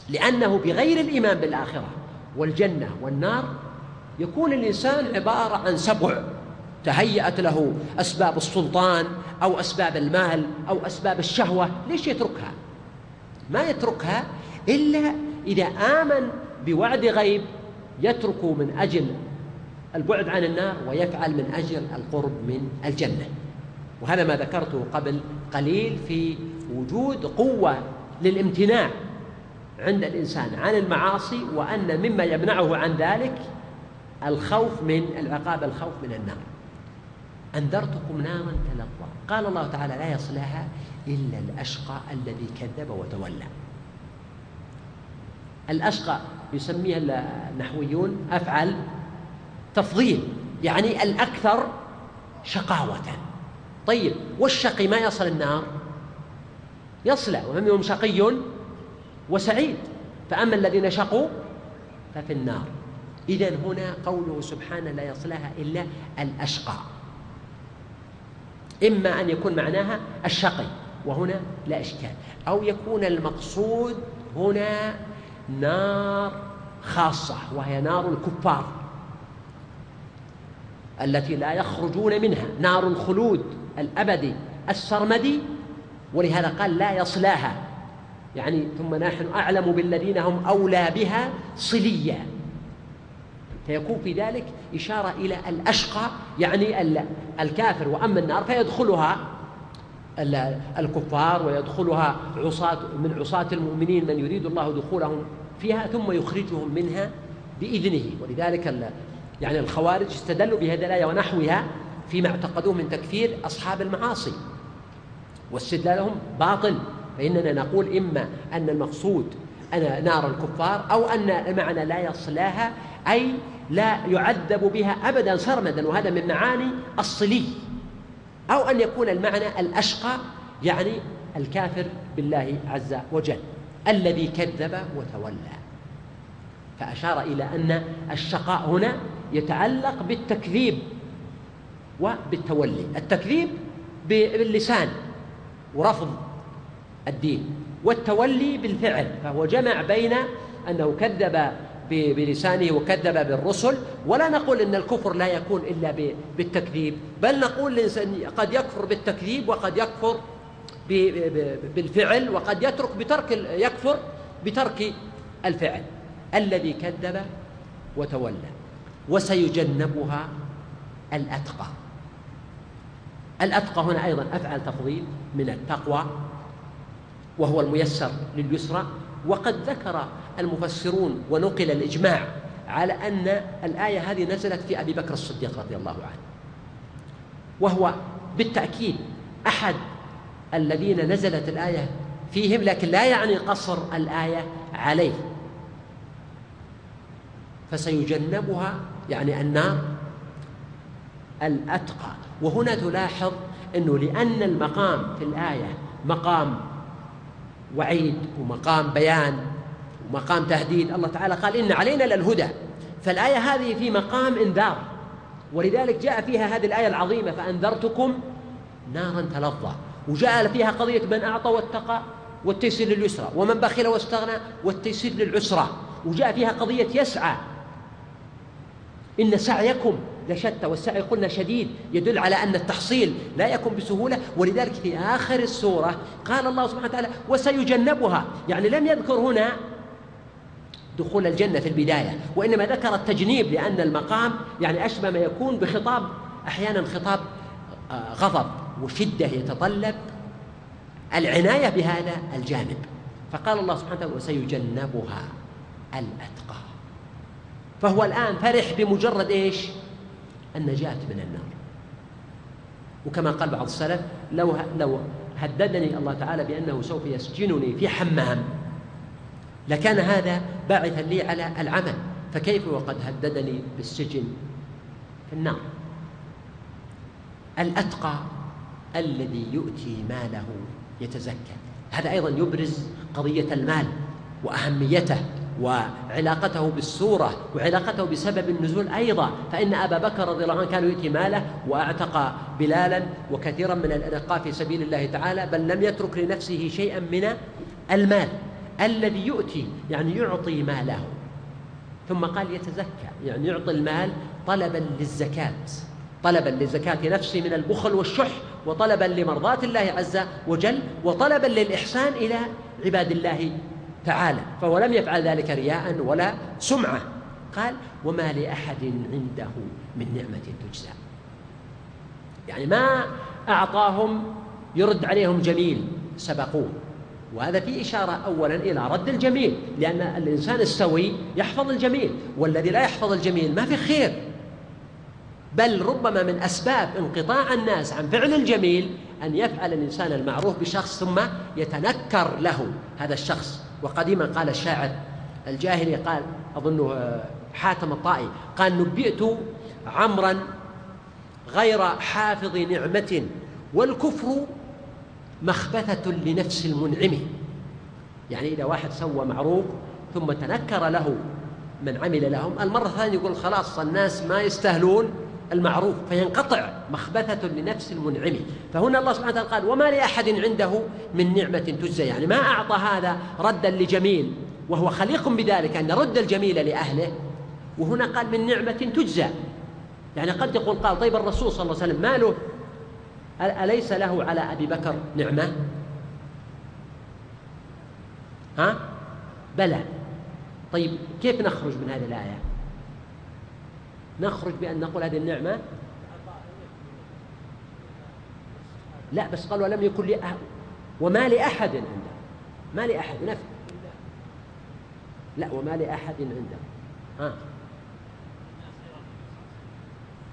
لأنه بغير الإيمان بالآخرة والجنة والنار يكون الإنسان عبارة عن سبع تهيأت له أسباب السلطان أو أسباب المال أو أسباب الشهوة ليش يتركها؟ ما يتركها إلا إذا آمن بوعد غيب يترك من أجل البعد عن النار ويفعل من أجل القرب من الجنة. وهذا ما ذكرته قبل قليل في وجود قوة للامتناع عند الإنسان عن المعاصي وأن مما يمنعه عن ذلك الخوف من العقاب الخوف من النار. أنذرتكم نارا تلظى. قال الله تعالى لا يصلها إلا الأشقى الذي كذب وتولى. الأشقى يسميها النحويون أفعل تفضيل يعني الأكثر شقاوة. طيب والشقي ما يصل النار يصلى ومنهم شقي وسعيد. فأما الذين شقوا ففي النار. إذا هنا قوله سبحانه لا يصلها إلا الأشقى. إما أن يكون معناها الشقي وهنا لا إشكال. أو يكون المقصود هنا نار خاصة وهي نار الكفار التي لا يخرجون منها نار الخلود الأبدي السرمدي ولهذا قال لا يصلاها. يعني ثم نحن أعلم بالذين هم أولى بها صليا. فيكون في ذلك إشارة إلى الأشقى يعني الكافر وأما النار فيدخلها. الكفار ويدخلها عصاة من عصاة المؤمنين من يريد الله دخولهم فيها ثم يخرجهم منها بإذنه. ولذلك يعني الخوارج استدلوا بهذه الآية ونحوها فيما اعتقدوه من تكفير أصحاب المعاصي. واستدلالهم باطل. فإننا نقول إما أن المقصود أن نار الكفار أو أن المعنى لا يصلاها أي لا يعذب بها أبدا سرمدا. وهذا من معاني الصلي. أو أن يكون المعنى الأشقى يعني الكافر بالله عز وجل الذي كذب وتولى. فأشار إلى أن الشقاء هنا يتعلق بالتكذيب وبالتولي. التكذيب باللسان ورفض الدين والتولي بالفعل فهو جمع بين أنه كذب بلسانه وكذب بالرسل. ولا نقول إن الكفر لا يكون إلا بالتكذيب بل نقول الإنسان قد يكفر بالتكذيب وقد يكفر بالفعل وقد يترك بترك يكفر بترك الفعل. الذي كذب وتولى وسيجنبها الأتقى. الأتقى هنا أيضا أفعل تفضيل من التقوى وهو الميسر لليسرى. وقد ذكر المفسرون ونقل الإجماع على أن الآية هذه نزلت في أبي بكر الصديق رضي الله عنه. وهو بالتأكيد أحد الذين نزلت الآية فيهم لكن لا يعني قصر الآية عليه. فسيجنبها يعني النار الأتقى. وهنا تلاحظ أنه لأن المقام في الآية مقام وعيد ومقام بيان ومقام تهديد. الله تعالى قال إن علينا للهدى. فالآية هذه في مقام إنذار. ولذلك جاء فيها هذه الآية العظيمة فأنذرتكم نارا تلظى. وجاء فيها قضية من أعطى واتقى والتيسير لليسرى ومن بخل واستغنى والتيسير للعسرى. وجاء فيها قضية يسعى. إن سعيكم لشتى والسعي قلنا شديد يدل على أن التحصيل لا يكون بسهولة. ولذلك في آخر السورة قال الله سبحانه وتعالى وسيجنبها. يعني لم يذكر هنا دخول الجنة في البداية وإنما ذكر التجنيب لأن المقام يعني أشبه ما يكون بخطاب أحيانا خطاب آه، غضب وشدة يتطلب العناية بهذا الجانب. فقال الله سبحانه وتعالى وسيجنبها الأتقى. فهو الآن فرح بمجرد إيش؟ النجاة من النار. وكما قال بعض السلف لو لو هددني الله تعالى بأنه سوف يسجنني في حمام لكان هذا باعثا لي على العمل. فكيف وقد هددني بالسجن؟ في النار. الأتقى الذي يؤتي ماله يتزكى. هذا أيضا يبرز قضية المال وأهميته وعلاقته بالسورة وعلاقته بسبب النزول أيضا. فإن أبا بكر رضي الله عنه كان يؤتي ماله وأعتق بلالا وكثيرا من الأنقاء في سبيل الله تعالى بل لم يترك لنفسه شيئا من المال. الذي يؤتي يعني يعطي ماله. ثم قال يتزكى يعني يعطي المال طلبا للزكاة طلبا لزكاة نفسه من البخل والشح وطلبا لمرضاة الله عز وجل وطلبا للإحسان إلى عباد الله تعالى. فهو لم يفعل ذلك رياء ولا سمعة. قال وما لأحد عنده من نعمة تجزى. يعني ما أعطاهم يرد عليهم جميل سبقوه. وهذا في إشارة أولا إلى رد الجميل لأن الإنسان السوي يحفظ الجميل والذي لا يحفظ الجميل ما في خير. بل ربما من أسباب انقطاع الناس عن فعل الجميل أن يفعل الإنسان المعروف بشخص ثم يتنكر له هذا الشخص. وقديما قال الشاعر الجاهلي قال أظنه آه، حاتم الطائي قال نبئت عمرا غير حافظ نعمة والكفر مخبثة لنفس المنعم. يعني إذا واحد سوى معروف ثم تنكر له من عمل لهم المرة الثانية يقول خلاص الناس ما يستاهلون المعروف فينقطع مخبثة لنفس المنعم. فهنا الله سبحانه وتعالى قال وما لأحد عنده من نعمة تجزى. يعني ما أعطى هذا ردا لجميل وهو خليق بذلك أن يرد الجميل لأهله. وهنا قال من نعمة تجزى. يعني قد يقول قال طيب الرسول صلى الله عليه وسلم ما له أليس له على أبي بكر نعمة؟ ها؟ بلى. طيب كيف نخرج من هذه الآية؟ نخرج بأن نقول هذه النعمة؟ لا بس قال ولم يكن لي أحد وما لأحد عنده. ما لأحد نفي لا وما لأحد عنده. ها؟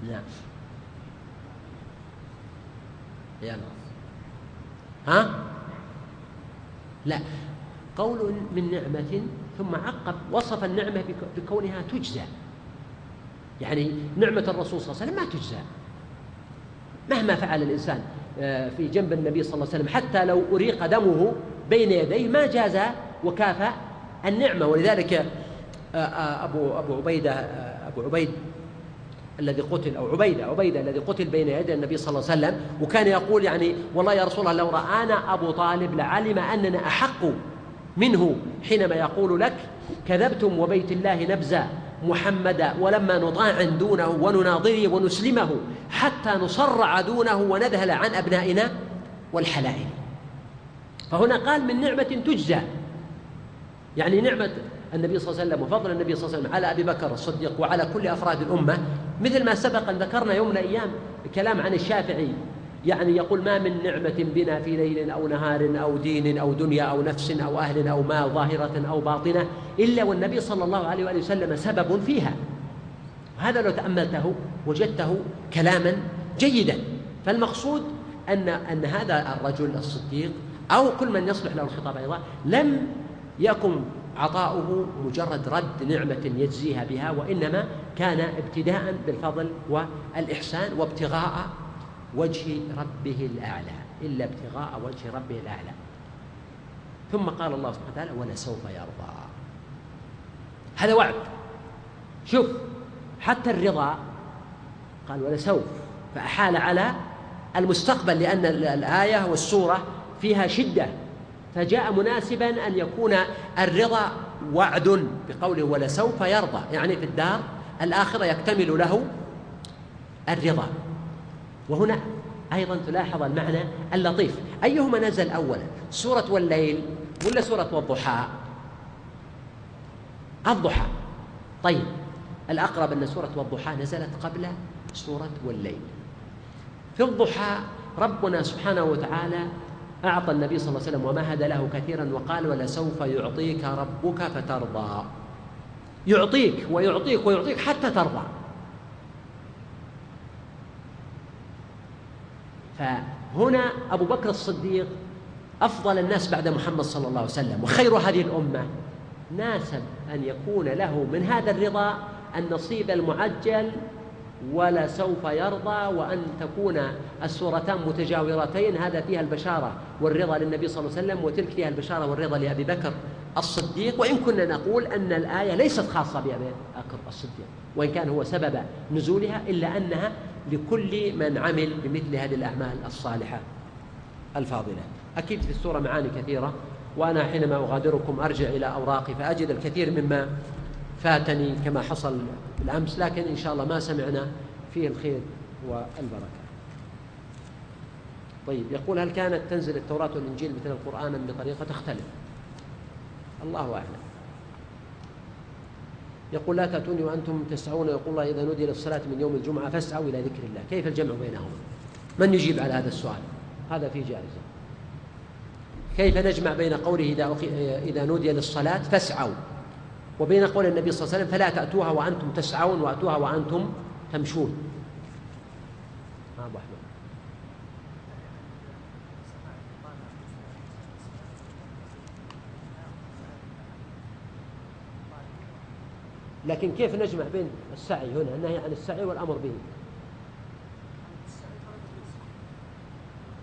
نعم يلا ها؟ لا. قول من نعمة ثم عقب وصف النعمة بكونها تجزى. يعني نعمة الرسول صلى الله عليه وسلم ما تجزى. مهما فعل الإنسان آه، في جنب النبي صلى الله عليه وسلم حتى لو أريق دمه بين يديه ما جاز وكافى النعمة. ولذلك آه، آه، أبو أبو عبيدة أبو عبيد الذي قتل أو عبيدة عبيدة الذي قتل بين يدي النبي صلى الله عليه وسلم وكان يقول يعني والله يا رسول الله لو رآنا أبو طالب لعلم أننا أحق منه حينما يقول لك كذبتم وبيت الله نبزا محمدا ولما نطاع دونه ونناظره ونسلمه حتى نصرع دونه ونذهل عن أبنائنا والحلائل. فهنا قال من نعمة تجزى يعني نعمة النبي صلى الله عليه وسلم وفضل النبي صلى الله عليه وسلم على أبي بكر الصديق وعلى كل أفراد الأمة مثل ما سبق أن ذكرنا يوم من الأيام كلام عن الشافعي يعني يقول ما من نعمة بنا في ليل أو نهار أو دين أو دنيا أو نفس أو أهل أو مال ظاهرة أو باطنة إلا والنبي صلى الله عليه وآله وسلم سبب فيها. هذا لو تأملته وجدته كلاما جيدا. فالمقصود أن أن هذا الرجل الصديق أو كل من يصلح له الخطاب أيضا لم يكن عطاؤه مجرد رد نعمة يجزيها بها وإنما كان ابتداء بالفضل والإحسان وابتغاء وجه ربه الأعلى إلا ابتغاء وجه ربه الأعلى. ثم قال الله سبحانه وتعالى ولسوف يرضى. هذا وعد. شوف حتى الرضا قال ولسوف فأحال على المستقبل لأن الآية والسورة فيها شدة. فجاء مناسبا أن يكون الرضا وعد بقوله ولسوف يرضى يعني في الدار الآخرة يكتمل له الرضا. وهنا أيضا تلاحظ المعنى اللطيف. أيهما نزل أولا سورة والليل ولا سورة والضحى؟ الضحى. طيب الأقرب أن سورة والضحى نزلت قبل سورة والليل. في الضحى ربنا سبحانه وتعالى أعطى النبي صلى الله عليه وسلم ومهد له كثيرا وقال ولسوف يعطيك ربك فترضى. يعطيك ويعطيك ويعطيك حتى ترضى. فهنا أبو بكر الصديق أفضل الناس بعد محمد صلى الله عليه وسلم وخير هذه الأمة. ناسب أن يكون له من هذا الرضا النصيب المعجل ولا سوف يرضى وأن تكون السورتان متجاورتين. هذا فيها البشارة والرضا للنبي صلى الله عليه وسلم وتلك فيها البشارة والرضا لأبي بكر الصديق. وإن كنا نقول أن الآية ليست خاصة بأبي بكر الصديق وإن كان هو سبب نزولها إلا أنها لكل من عمل بمثل هذه الأعمال الصالحة الفاضلة. أكيد في السورة معاني كثيرة وأنا حينما أغادركم أرجع إلى أوراقي فأجد الكثير مما فاتني كما حصل بالأمس لكن إن شاء الله ما سمعنا فيه الخير والبركة. طيب يقول هل كانت تنزل التوراة والإنجيل مثل القرآن بطريقة تختلف؟ الله أعلم. يقول لا تأتوني وأنتم تسعون. يقول الله إذا نودي للصلاة من يوم الجمعة فاسعوا إلى ذكر الله. كيف الجمع بينهما؟ من يجيب على هذا السؤال؟ هذا فيه جائزة. كيف نجمع بين قوله إذا, إذا نودي للصلاة فاسعوا؟ وبين قول النبي صلى الله عليه وسلم فلا تأتوها وأنتم تسعون وأتوها وأنتم تمشون. أبو أحمد؟ لكن كيف نجمع بين السعي هنا؟ النهي عن السعي والأمر به.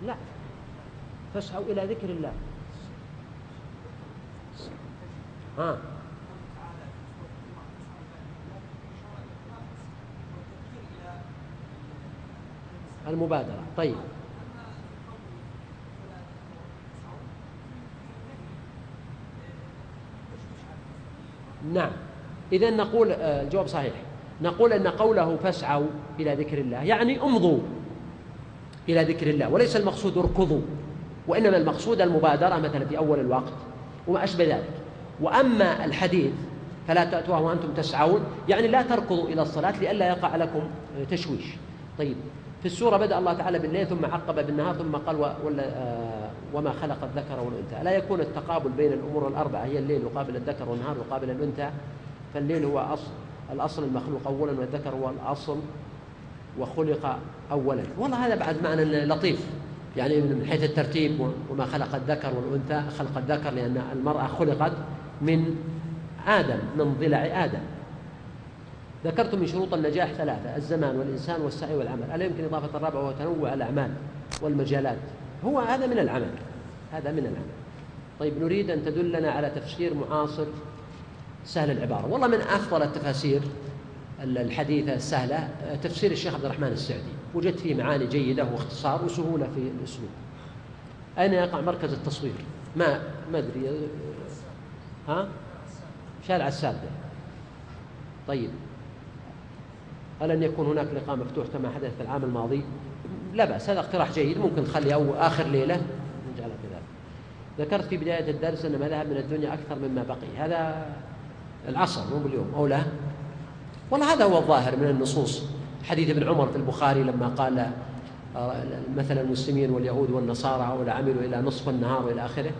لا. فاسعوا إلى ذكر الله. ها؟ المبادرة. طيب. نعم. إذا نقول آه، الجواب صحيح. نقول أن قوله فاسعوا إلى ذكر الله يعني امضوا إلى ذكر الله وليس المقصود اركضوا وإنما المقصود المبادرة مثلا في أول الوقت وما أشبه ذلك. وأما الحديث فلا تأتوها وأنتم تسعون يعني لا تركضوا إلى الصلاة لئلا يقع لكم تشويش. طيب. في السورة بدأ الله تعالى بالليل ثم عقب بالنهار ثم قال آه وما خلق الذكر والأنثى. لا يكون التقابل بين الأمور الأربعة هي الليل يقابل الذكر والنهار يقابل الأنثى؟ فالليل هو أصل الأصل المخلوق أولا والذكر هو الأصل وخلق أولا. والله هذا بعد معنى لطيف. يعني من حيث الترتيب وما خلق الذكر والأنثى خلق الذكر لأن المرأة خلقت من آدم من ضلع آدم. ذكرت من شروط النجاح ثلاثة الزمان والإنسان والسعي والعمل. ألا يمكن إضافة الرابع وهو تنوع الأعمال والمجالات. هو هذا من العمل هذا من العمل. طيب نريد أن تدلنا على تفسير معاصر سهل العبارة. والله من أفضل التفاسير الحديثة السهلة تفسير الشيخ عبد الرحمن السعدي. وجدت فيه معاني جيدة واختصار وسهولة في الأسلوب. أين يقع مركز التصوير؟ ما ما أدري. ها؟ شارع السادة طيب. ألن يكون هناك لقاء مفتوح كما حدث العام الماضي؟ لا بأس هذا اقتراح جيد ممكن نخلي أو آخر ليلة نجعلها كذلك ذكرت في بداية الدرس أن ما ذهب من الدنيا أكثر مما بقي. هذا العصر مو باليوم أو لا؟ والله هذا هو الظاهر من النصوص. حديث ابن عمر في البخاري لما قال آه، مثل المسلمين واليهود والنصارى أو عملوا إلى نصف النهار وإلى آخره.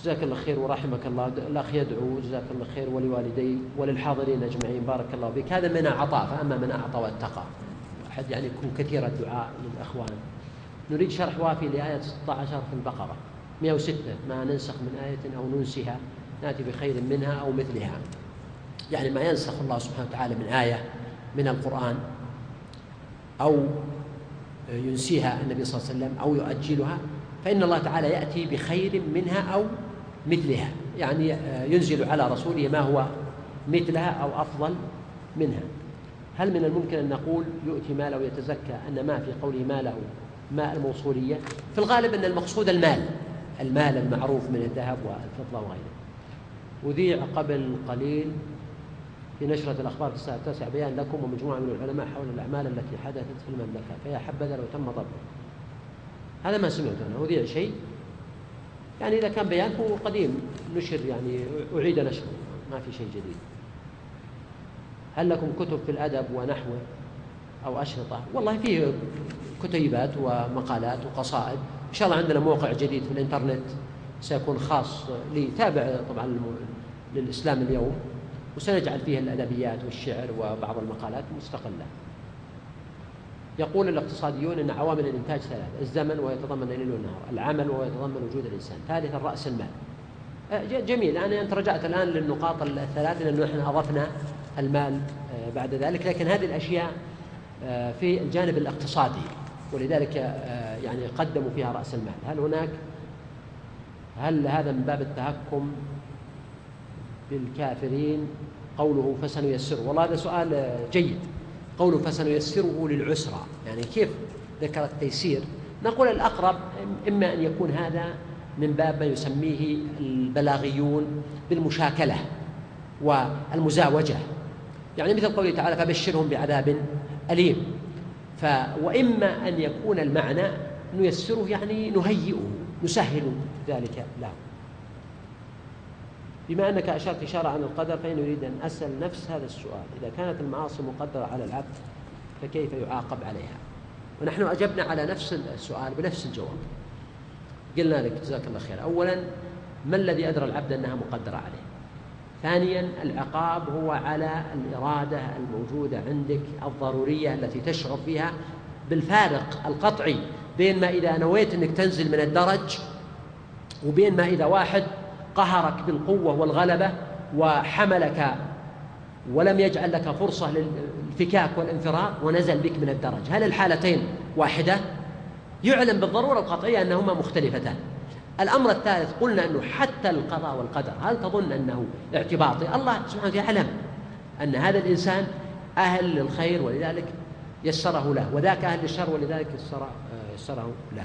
جزاك الله خير ورحمك الله. الأخ يدعو جزاك الله خير ولوالدي وللحاضرين أجمعين. بارك الله فيك. هذا من عطاء فأما من أعطى واتقى. أحد يعني يكون كثير الدعاء للأخوان. نريد شرح وافي لآية 16 في البقرة. 106 ما ننسخ من آية أو ننسها. نأتي بخير منها أو مثلها. يعني ما ينسخ الله سبحانه وتعالى من آية من القرآن أو ينسيها النبي صلى الله عليه وسلم أو يؤجلها فإن الله تعالى يأتي بخير منها أو مثلها. يعني ينزل على رسوله ما هو مثلها أو أفضل منها. هل من الممكن أن نقول يؤتي ماله ويتزكى أن ما في قوله ماله ماء الموصولية؟ في الغالب أن المقصود المال المال المعروف من الذهب والفضة وغيره. أذيع قبل قليل في نشرة الأخبار في الساعة التاسعة بيان لكم ومجموعة من العلماء حول الأعمال التي حدثت في المملكة فيا حبذا لو تم ضبطه هذا ما سمعت أنا. أذيع شيء؟ يعني إذا كان بيان هو قديم نشر يعني أعيد نشره ما في شيء جديد. هل لكم كتب في الأدب ونحوه أو أشرطة؟ والله فيه كتيبات ومقالات وقصائد. إن شاء الله عندنا موقع جديد في الإنترنت سيكون خاص لي. تابع طبعا للإسلام اليوم وسنجعل فيه الأدبيات والشعر وبعض المقالات مستقلة يقول الاقتصاديون إن عوامل الإنتاج ثلاث الزمن ويتضمن الليل والنهار العمل ويتضمن وجود الإنسان. ثالثا راس المال. أه، جميل. يعني انت رجعت الآن للنقاط الثلاث لأنه إحنا أضفنا المال أه، بعد ذلك. لكن هذه الأشياء أه، في الجانب الاقتصادي ولذلك يعني قدموا فيها رأس المال. هل هناك هل هذا من باب التهكم بالكافرين؟ قوله فسنيسره. والله هذا سؤال جيد. قوله فسنيسره للعسرى. يعني كيف ذكر التيسير؟ نقول الأقرب إما أن يكون هذا من باب ما يسميه البلاغيون بالمشاكلة والمزاوجة. يعني مثل قوله تعالى فبشرهم بعذاب أليم ف وإما أن يكون المعنى نيسره يعني نهيئه نسهل ذلك له بما أنك أشرت إشارة عن القدر فإنه يريد أن أسأل نفس هذا السؤال. إذا كانت المعاصي مقدرة على العبد فكيف يعاقب عليها؟ ونحن أجبنا على نفس السؤال بنفس الجواب. قلنا لك جزاك الله خير. أولا ما الذي أدرى العبد أنها مقدرة عليه؟ ثانيا العقاب هو على الإرادة الموجودة عندك الضرورية التي تشعر فيها بالفارق القطعي بين ما إذا نويت أنك تنزل من الدرج وبين ما إذا واحد قهرك بالقوة والغلبة وحملك ولم يجعل لك فرصة للفكاك والانفراد ونزل بك من الدرج. هل الحالتين واحدة؟ يعلم بالضرورة القطعية أنهما مختلفتان. الأمر الثالث قلنا أنه حتى القضاء والقدر هل تظن أنه اعتباطي؟ الله سبحانه يعلم أن هذا الإنسان أهل للخير ولذلك يسره له وذاك أهل للشر ولذلك يسره له.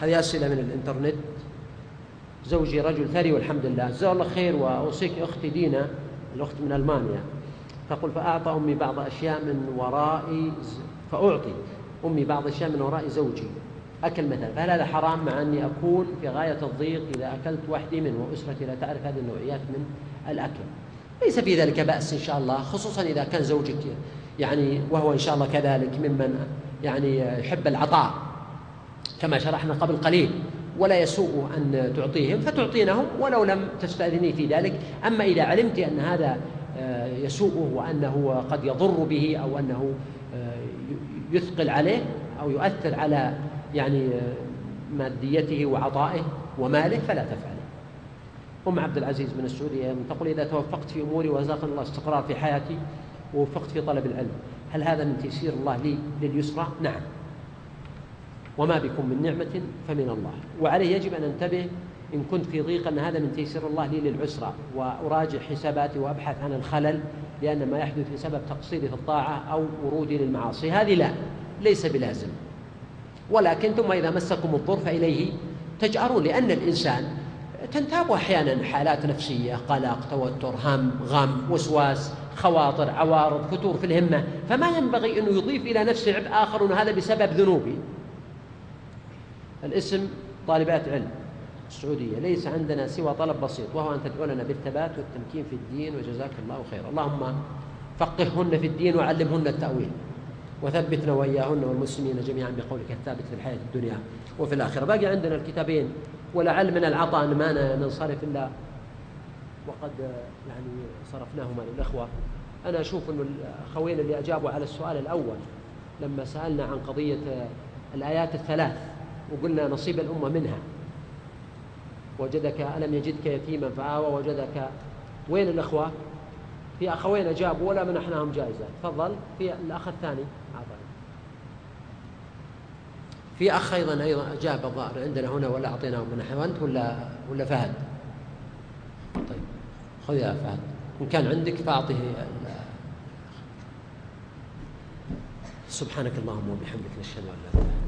هذه أسئلة من الإنترنت. زوجي رجل ثري والحمد لله. جزاه الله خير وأوصيك أختي دينا الأخت من ألمانيا. تقول فأعطى أمي بعض أشياء من وراء فأعطي أمي بعض أشياء من وراء زوجي. أكل مثلا. فهل هذا حرام مع أني أكون في غاية الضيق إذا أكلت وحدي منه وأسرتي لا تعرف هذه النوعيات من الأكل؟ ليس في ذلك بأس إن شاء الله خصوصا إذا كان زوجك يعني وهو إن شاء الله كذلك ممن يعني يحب العطاء كما شرحنا قبل قليل. ولا يسوء أن تعطيهم فتعطينهم ولو لم تستأذني في ذلك. أما إذا علمت أن هذا آه، يسوءه وأنه قد يضر به أو أنه آه، يثقل عليه أو يؤثر على يعني آه، ماديته وعطائه وماله فلا تفعل. أم عبد العزيز من السعودية تقول إذا توفقت في أموري ورزقني الله استقرار في حياتي ووفقت في طلب العلم هل هذا من تيسير الله لي لليسرى؟ نعم. وما بكم من نعمة فمن الله. وعليه يجب أن انتبه إن كنت في ضيق أن هذا من تيسير الله لي للعسرة وأراجع حساباتي وأبحث عن الخلل لأن ما يحدث بسبب تقصيري في الطاعة أو ورودي للمعاصي. هذه لا ليس بلازم. ولكن ثم إذا مسكم الضر فإليه تجأرون لأن الإنسان تنتاب أحيانا حالات نفسية قلق توتر هم غم وسواس خواطر عوارض فتور في الهمة. فما ينبغي أنه يضيف إلى نفسه عبء آخر هذا بسبب ذنوبي الاسم طالبات علم السعودية ليس عندنا سوى طلب بسيط وهو أن تدعوننا بالثبات والتمكين في الدين وجزاك الله خيرا اللهم فقههن في الدين وعلمهن التأويل وثبتنا وإياهن والمسلمين جميعا بقولك الثابت في الحياة الدنيا وفي الآخرة. باقي عندنا الكتابين ولعل من العطاء ما ننصرف إلا وقد يعني صرفناهما للإخوة. أنا أشوف أن الأخوين اللي أجابوا على السؤال الأول لما سألنا عن قضية الآيات الثلاث وقلنا نصيب الأمة منها. وجدك ألم يجدك يتيما فآوى وجدك. وين الأخوة؟ في أخوين أجابوا ولا منحناهم جائزة. تفضل. في الأخ الثاني. في أخ أيضا أيضا أجاب الظاهر عندنا هنا ولا أعطيناه منحة. أنت ولا ولا فهد؟ طيب. خذ يا فهد. إن كان عندك فأعطه سبحانك اللهم وبحمدك نشهد أن لا إله إلا أنت.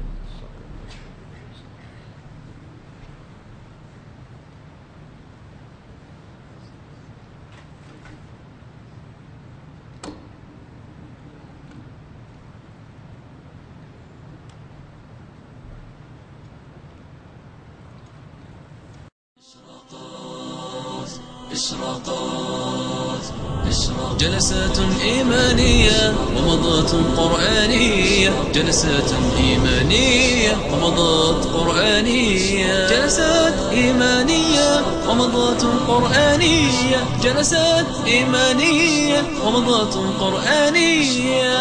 جلسات إيمانية ومضات قرآنية. جلسات إيمانية ومضات قرآنية. جلسات إيمانية ومضات قرآنية.